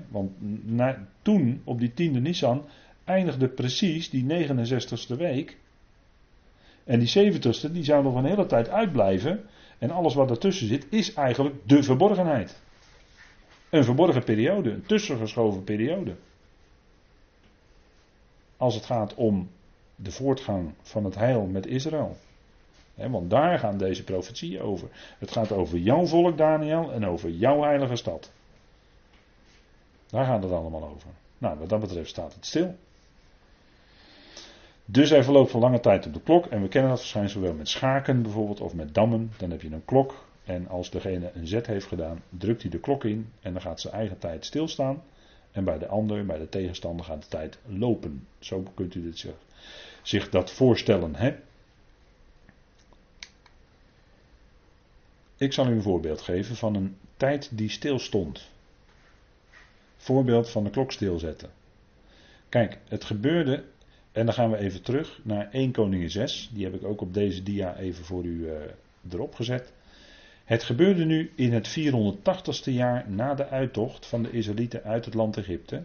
want na, toen, op die tiende Nisan, eindigde precies die 69ste week. En die 70ste, die zou nog een hele tijd uitblijven. En alles wat ertussen zit, is eigenlijk de verborgenheid. Een verborgen periode, een tussengeschoven periode. Als het gaat om de voortgang van het heil met Israël want daar gaan deze profetieën over. Het gaat over jouw volk, Daniel, en over jouw heilige stad. Daar gaat het allemaal over. Nou, wat dat betreft staat het stil. Dus hij verloopt voor lange tijd op de klok. En we kennen dat verschijnsel wel met schaken bijvoorbeeld, of met dammen. Dan heb je een klok. En als degene een zet heeft gedaan, drukt hij de klok in. En dan gaat zijn eigen tijd stilstaan. En bij de ander, bij de tegenstander, gaat de tijd lopen. Zo kunt u dit zich, zich dat voorstellen. Hè? Ik zal u een voorbeeld geven van een tijd die stilstond. Voorbeeld van de klok stilzetten. Kijk, het gebeurde, en dan gaan we even terug naar 1 Koningin 6. Die heb ik ook op deze dia even voor u uh, erop gezet. Het gebeurde nu in het 480ste jaar na de uittocht van de Israëlieten uit het land Egypte.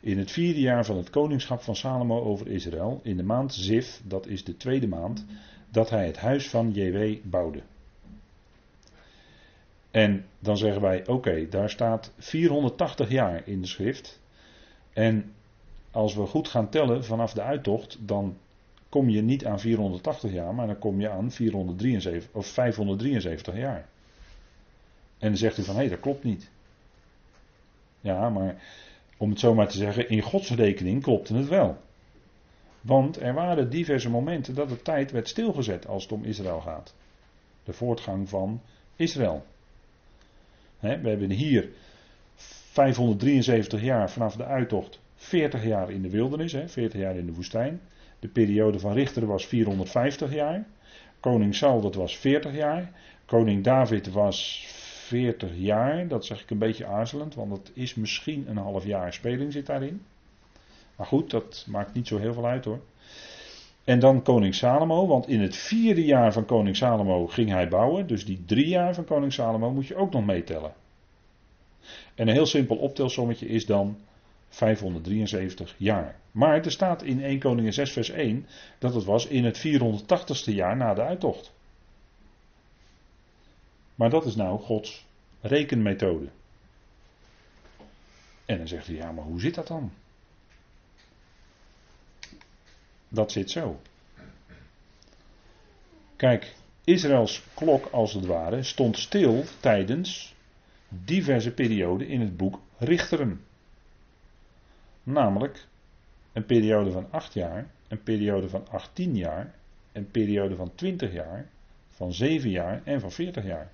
In het vierde jaar van het koningschap van Salomo over Israël. In de maand Ziv, dat is de tweede maand, dat hij het huis van JW bouwde. En dan zeggen wij: oké, daar staat 480 jaar in de schrift. En als we goed gaan tellen vanaf de uittocht, dan kom je niet aan 480 jaar, maar dan kom je aan 473 of 573 jaar. En dan zegt u van hé, hey, dat klopt niet. Ja, maar om het zo maar te zeggen, in Gods rekening klopte het wel. Want er waren diverse momenten dat de tijd werd stilgezet als het om Israël gaat. De voortgang van Israël we hebben hier 573 jaar vanaf de uittocht, 40 jaar in de wildernis, 40 jaar in de woestijn. De periode van Richter was 450 jaar. Koning Saul dat was 40 jaar. Koning David was 40 jaar. Dat zeg ik een beetje aarzelend, want dat is misschien een half jaar speling zit daarin. Maar goed, dat maakt niet zo heel veel uit hoor. En dan koning Salomo, want in het vierde jaar van koning Salomo ging hij bouwen. Dus die drie jaar van koning Salomo moet je ook nog meetellen. En een heel simpel optelsommetje is dan 573 jaar. Maar er staat in 1 Koningin 6 vers 1 dat het was in het 480ste jaar na de uittocht. Maar dat is nou Gods rekenmethode. En dan zegt hij, ja maar hoe zit dat dan? Dat zit zo. Kijk, Israëls klok als het ware stond stil tijdens diverse perioden in het boek Richteren. Namelijk een periode van 8 jaar, een periode van 18 jaar, een periode van 20 jaar, van 7 jaar en van 40 jaar.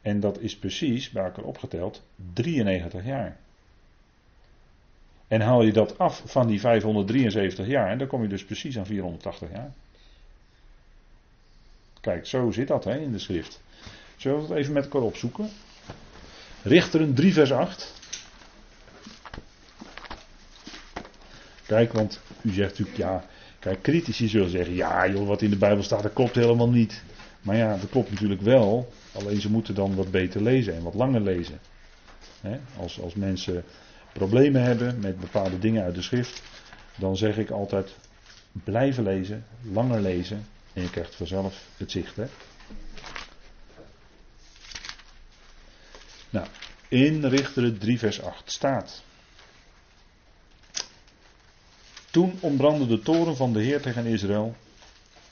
En dat is precies, bij elkaar opgeteld, 93 jaar. En haal je dat af van die 573 jaar, dan kom je dus precies aan 480 jaar. Kijk, zo zit dat hè, in de schrift. Zullen we het even met elkaar opzoeken? Richteren 3 vers 8. Kijk, want u zegt natuurlijk, ja, kijk, critici zullen zeggen, ja joh, wat in de Bijbel staat, dat klopt helemaal niet. Maar ja, dat klopt natuurlijk wel, alleen ze moeten dan wat beter lezen en wat langer lezen. als, als mensen problemen hebben met bepaalde dingen uit de schrift, dan zeg ik altijd blijven lezen, langer lezen en je krijgt vanzelf het zicht. Hè? Nou, in Richteren 3 vers 8 staat. Toen ontbrandde de toren van de Heer tegen Israël,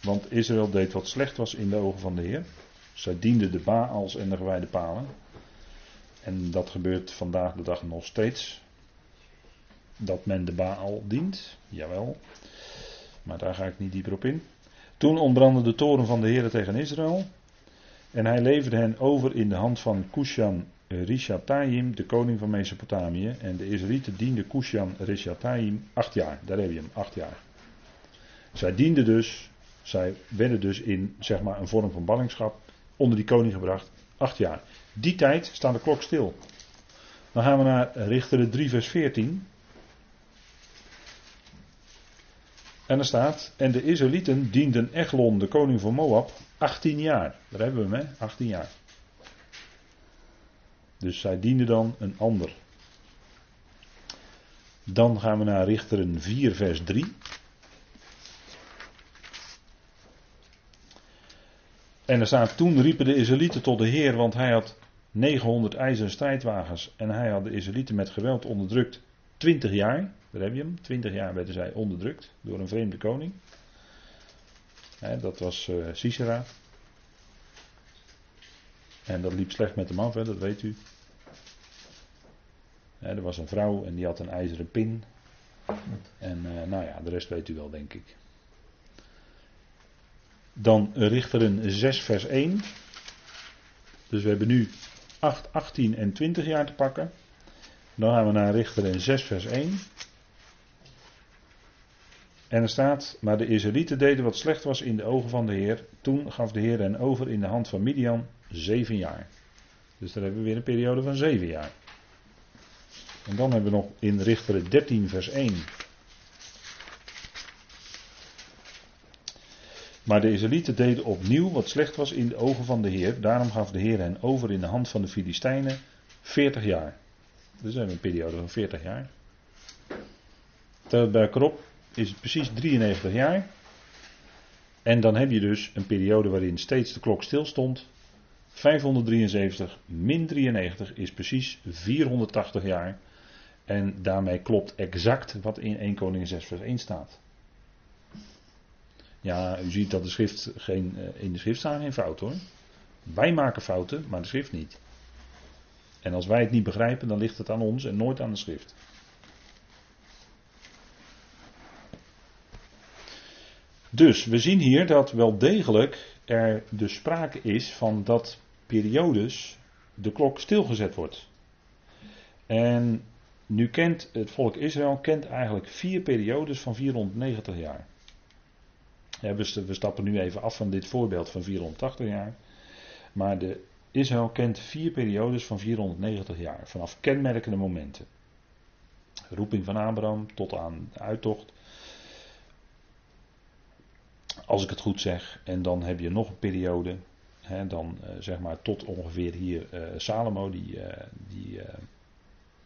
want Israël deed wat slecht was in de ogen van de Heer. Zij dienden de Baals en de gewijde palen. En dat gebeurt vandaag de dag nog steeds. Dat men de Baal dient, jawel. Maar daar ga ik niet dieper op in. Toen ontbrandde de toren van de Heer tegen Israël. En hij leverde hen over in de hand van Kushan Rishatayim, de koning van Mesopotamië. En de Israëlieten dienden Kushan Rishatayim acht jaar. Daar heb je hem, acht jaar. Zij dienden dus, zij werden dus in zeg maar, een vorm van ballingschap onder die koning gebracht. Acht jaar. Die tijd staat de klok stil. Dan gaan we naar Richteren 3 vers 14. En er staat, en de Israëlieten dienden Eglon, de koning van Moab, 18 jaar. Daar hebben we hem, hè? 18 jaar. Dus zij dienden dan een ander. Dan gaan we naar Richteren 4 vers 3. En er staat, toen riepen de Israëlieten tot de Heer, want hij had 900 ijzeren strijdwagens en hij had de Israëlieten met geweld onderdrukt 20 jaar. Daar heb je hem. 20 jaar werden zij onderdrukt door een vreemde koning. dat was uh, Sisera. En dat liep slecht met hem af, dat weet u. er was een vrouw en die had een ijzeren pin. En uh, nou ja, de rest weet u wel, denk ik. Dan Richteren 6, vers 1. Dus we hebben nu 8, 18 en 20 jaar te pakken. Dan gaan we naar Richteren 6, vers 1. En er staat, maar de Israëlieten deden wat slecht was in de ogen van de Heer. Toen gaf de Heer hen over in de hand van Midian zeven jaar. Dus daar hebben we weer een periode van zeven jaar. En dan hebben we nog in Richteren 13 vers 1. Maar de Israëlieten deden opnieuw wat slecht was in de ogen van de Heer. Daarom gaf de Heer hen over in de hand van de Filistijnen 40 jaar. Dus we hebben een periode van 40 jaar. Tel bij krop is het precies 93 jaar. En dan heb je dus een periode waarin steeds de klok stil stond. 573 min 93 is precies 480 jaar. En daarmee klopt exact wat in 1 Koning 6 vers 1 staat. Ja, u ziet dat de schrift geen, eh, in de schrift staan geen fouten hoor. Wij maken fouten, maar de schrift niet. En als wij het niet begrijpen, dan ligt het aan ons en nooit aan de schrift. Dus we zien hier dat wel degelijk er de sprake is van dat periodes de klok stilgezet wordt. En nu kent het volk Israël kent eigenlijk vier periodes van 490 jaar. Ja, we stappen nu even af van dit voorbeeld van 480 jaar. Maar de Israël kent vier periodes van 490 jaar, vanaf kenmerkende momenten. Roeping van Abraham tot aan de uittocht, als ik het goed zeg. En dan heb je nog een periode. Hè, dan uh, zeg maar tot ongeveer hier uh, Salomo die, uh, die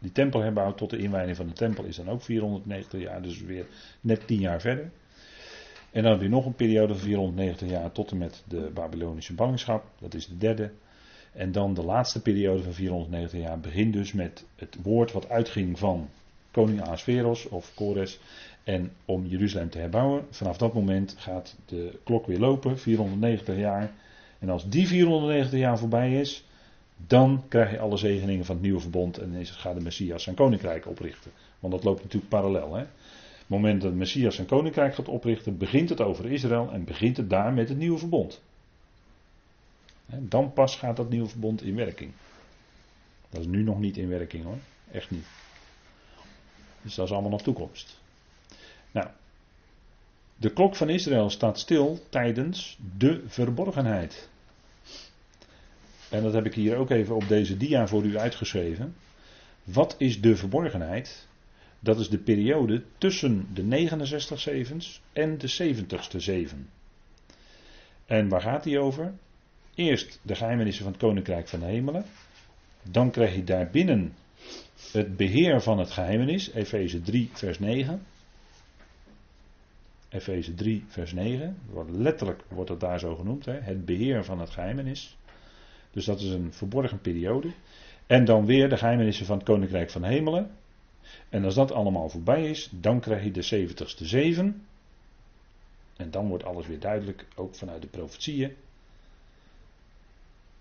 die tempel herbouwt. Tot de inwijding van de tempel is dan ook 490 jaar. Dus weer net 10 jaar verder. En dan je nog een periode van 490 jaar tot en met de Babylonische ballingschap. Dat is de derde. En dan de laatste periode van 490 jaar begint dus met het woord wat uitging van koning Ahasveros of Kores. En om Jeruzalem te herbouwen, vanaf dat moment gaat de klok weer lopen, 490 jaar. En als die 490 jaar voorbij is, dan krijg je alle zegeningen van het nieuwe verbond en gaat de Messias zijn koninkrijk oprichten. Want dat loopt natuurlijk parallel. Hè? Op het moment dat de Messias zijn koninkrijk gaat oprichten, begint het over Israël en begint het daar met het nieuwe verbond. Dan pas gaat dat nieuwe verbond in werking. Dat is nu nog niet in werking hoor, echt niet. Dus dat is allemaal nog toekomst. Nou, de klok van Israël staat stil tijdens de verborgenheid. En dat heb ik hier ook even op deze dia voor u uitgeschreven. Wat is de verborgenheid? Dat is de periode tussen de 69 zevens en de 70ste zeven. En waar gaat die over? Eerst de geheimenissen van het Koninkrijk van de Hemelen. Dan krijg je daarbinnen het beheer van het geheimenis, Efeze 3, vers 9. Efeze 3, vers 9. Letterlijk wordt het daar zo genoemd, hè? het beheer van het geheimenis. Dus dat is een verborgen periode. En dan weer de geheimenissen van het Koninkrijk van Hemelen. En als dat allemaal voorbij is, dan krijg je de 70ste zeven. En dan wordt alles weer duidelijk, ook vanuit de profetieën.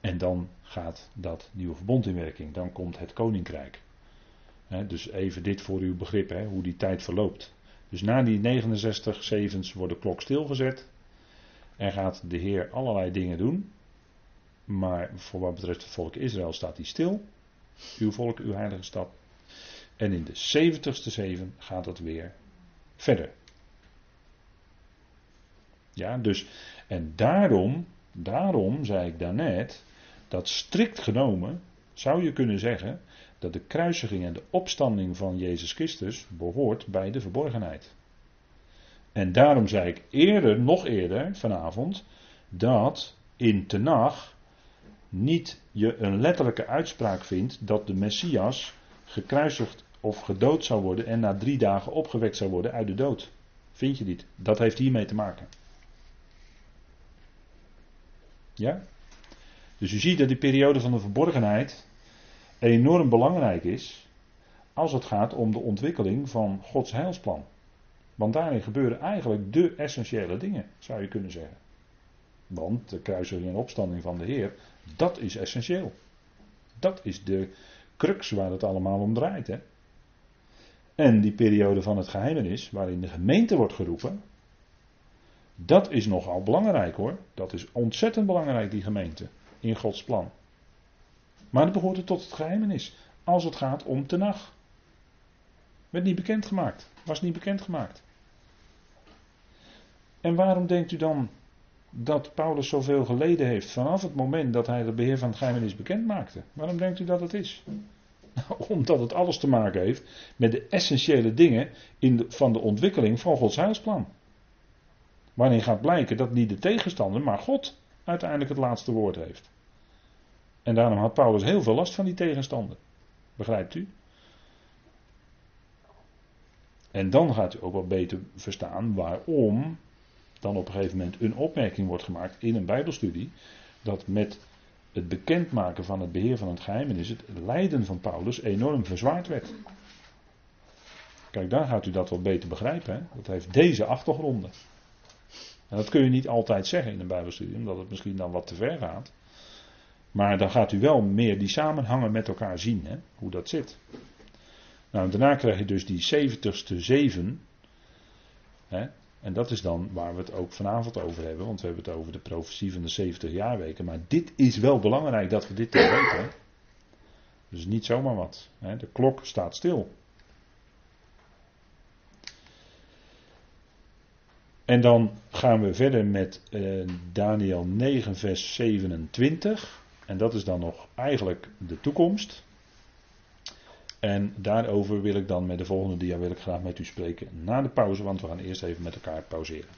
En dan gaat dat nieuwe verbond in werking. Dan komt het koninkrijk. dus even dit voor uw begrip, hoe die tijd verloopt. Dus na die 69 zevens wordt de klok stilgezet. En gaat de Heer allerlei dingen doen. Maar voor wat betreft het volk Israël staat hij stil. Uw volk, uw heilige stad. En in de 70ste zeven gaat het weer verder. Ja, dus, en daarom, daarom zei ik daarnet, dat strikt genomen zou je kunnen zeggen dat de kruisiging en de opstanding van Jezus Christus behoort bij de verborgenheid. En daarom zei ik eerder, nog eerder vanavond, dat in Tenach niet je een letterlijke uitspraak vindt dat de Messias gekruisigd of gedood zou worden en na drie dagen opgewekt zou worden uit de dood. Vind je niet? Dat heeft hiermee te maken. Ja? Dus u ziet dat die periode van de verborgenheid enorm belangrijk is als het gaat om de ontwikkeling van Gods heilsplan. Want daarin gebeuren eigenlijk de essentiële dingen, zou je kunnen zeggen. Want de kruising en opstanding van de Heer, dat is essentieel. Dat is de crux waar het allemaal om draait. Hè? En die periode van het geheimenis, waarin de gemeente wordt geroepen, dat is nogal belangrijk hoor. Dat is ontzettend belangrijk, die gemeente, in Gods plan. Maar dat behoort er tot het geheimenis, als het gaat om Tenach. Werd niet bekendgemaakt, was niet bekendgemaakt. En waarom denkt u dan dat Paulus zoveel geleden heeft vanaf het moment dat hij de beheer van het geheimenis bekend maakte? Waarom denkt u dat het is? Omdat het alles te maken heeft met de essentiële dingen in van de ontwikkeling van Gods huisplan. Waarin gaat blijken dat niet de tegenstander, maar God uiteindelijk het laatste woord heeft. En daarom had Paulus heel veel last van die tegenstander. Begrijpt u? En dan gaat u ook wel beter verstaan waarom dan op een gegeven moment een opmerking wordt gemaakt in een Bijbelstudie. Dat met het bekendmaken van het beheer van het geheimenis het lijden van Paulus enorm verzwaard werd. Kijk, daar gaat u dat wel beter begrijpen. Hè? Dat heeft deze achtergronden. En dat kun je niet altijd zeggen in een Bijbelstudie, omdat het misschien dan wat te ver gaat. Maar dan gaat u wel meer die samenhangen met elkaar zien, hè? hoe dat zit. Nou, daarna krijg je dus die 70ste zeven. Hè? En dat is dan waar we het ook vanavond over hebben, want we hebben het over de profetie van de 70 jaarweken. Maar dit is wel belangrijk dat we dit te weten. Dus niet zomaar wat. Hè? De klok staat stil. En dan gaan we verder met uh, Daniel 9, vers 27. En dat is dan nog eigenlijk de toekomst. En daarover wil ik dan met de volgende dia wil ik graag met u spreken na de pauze, want we gaan eerst even met elkaar pauzeren.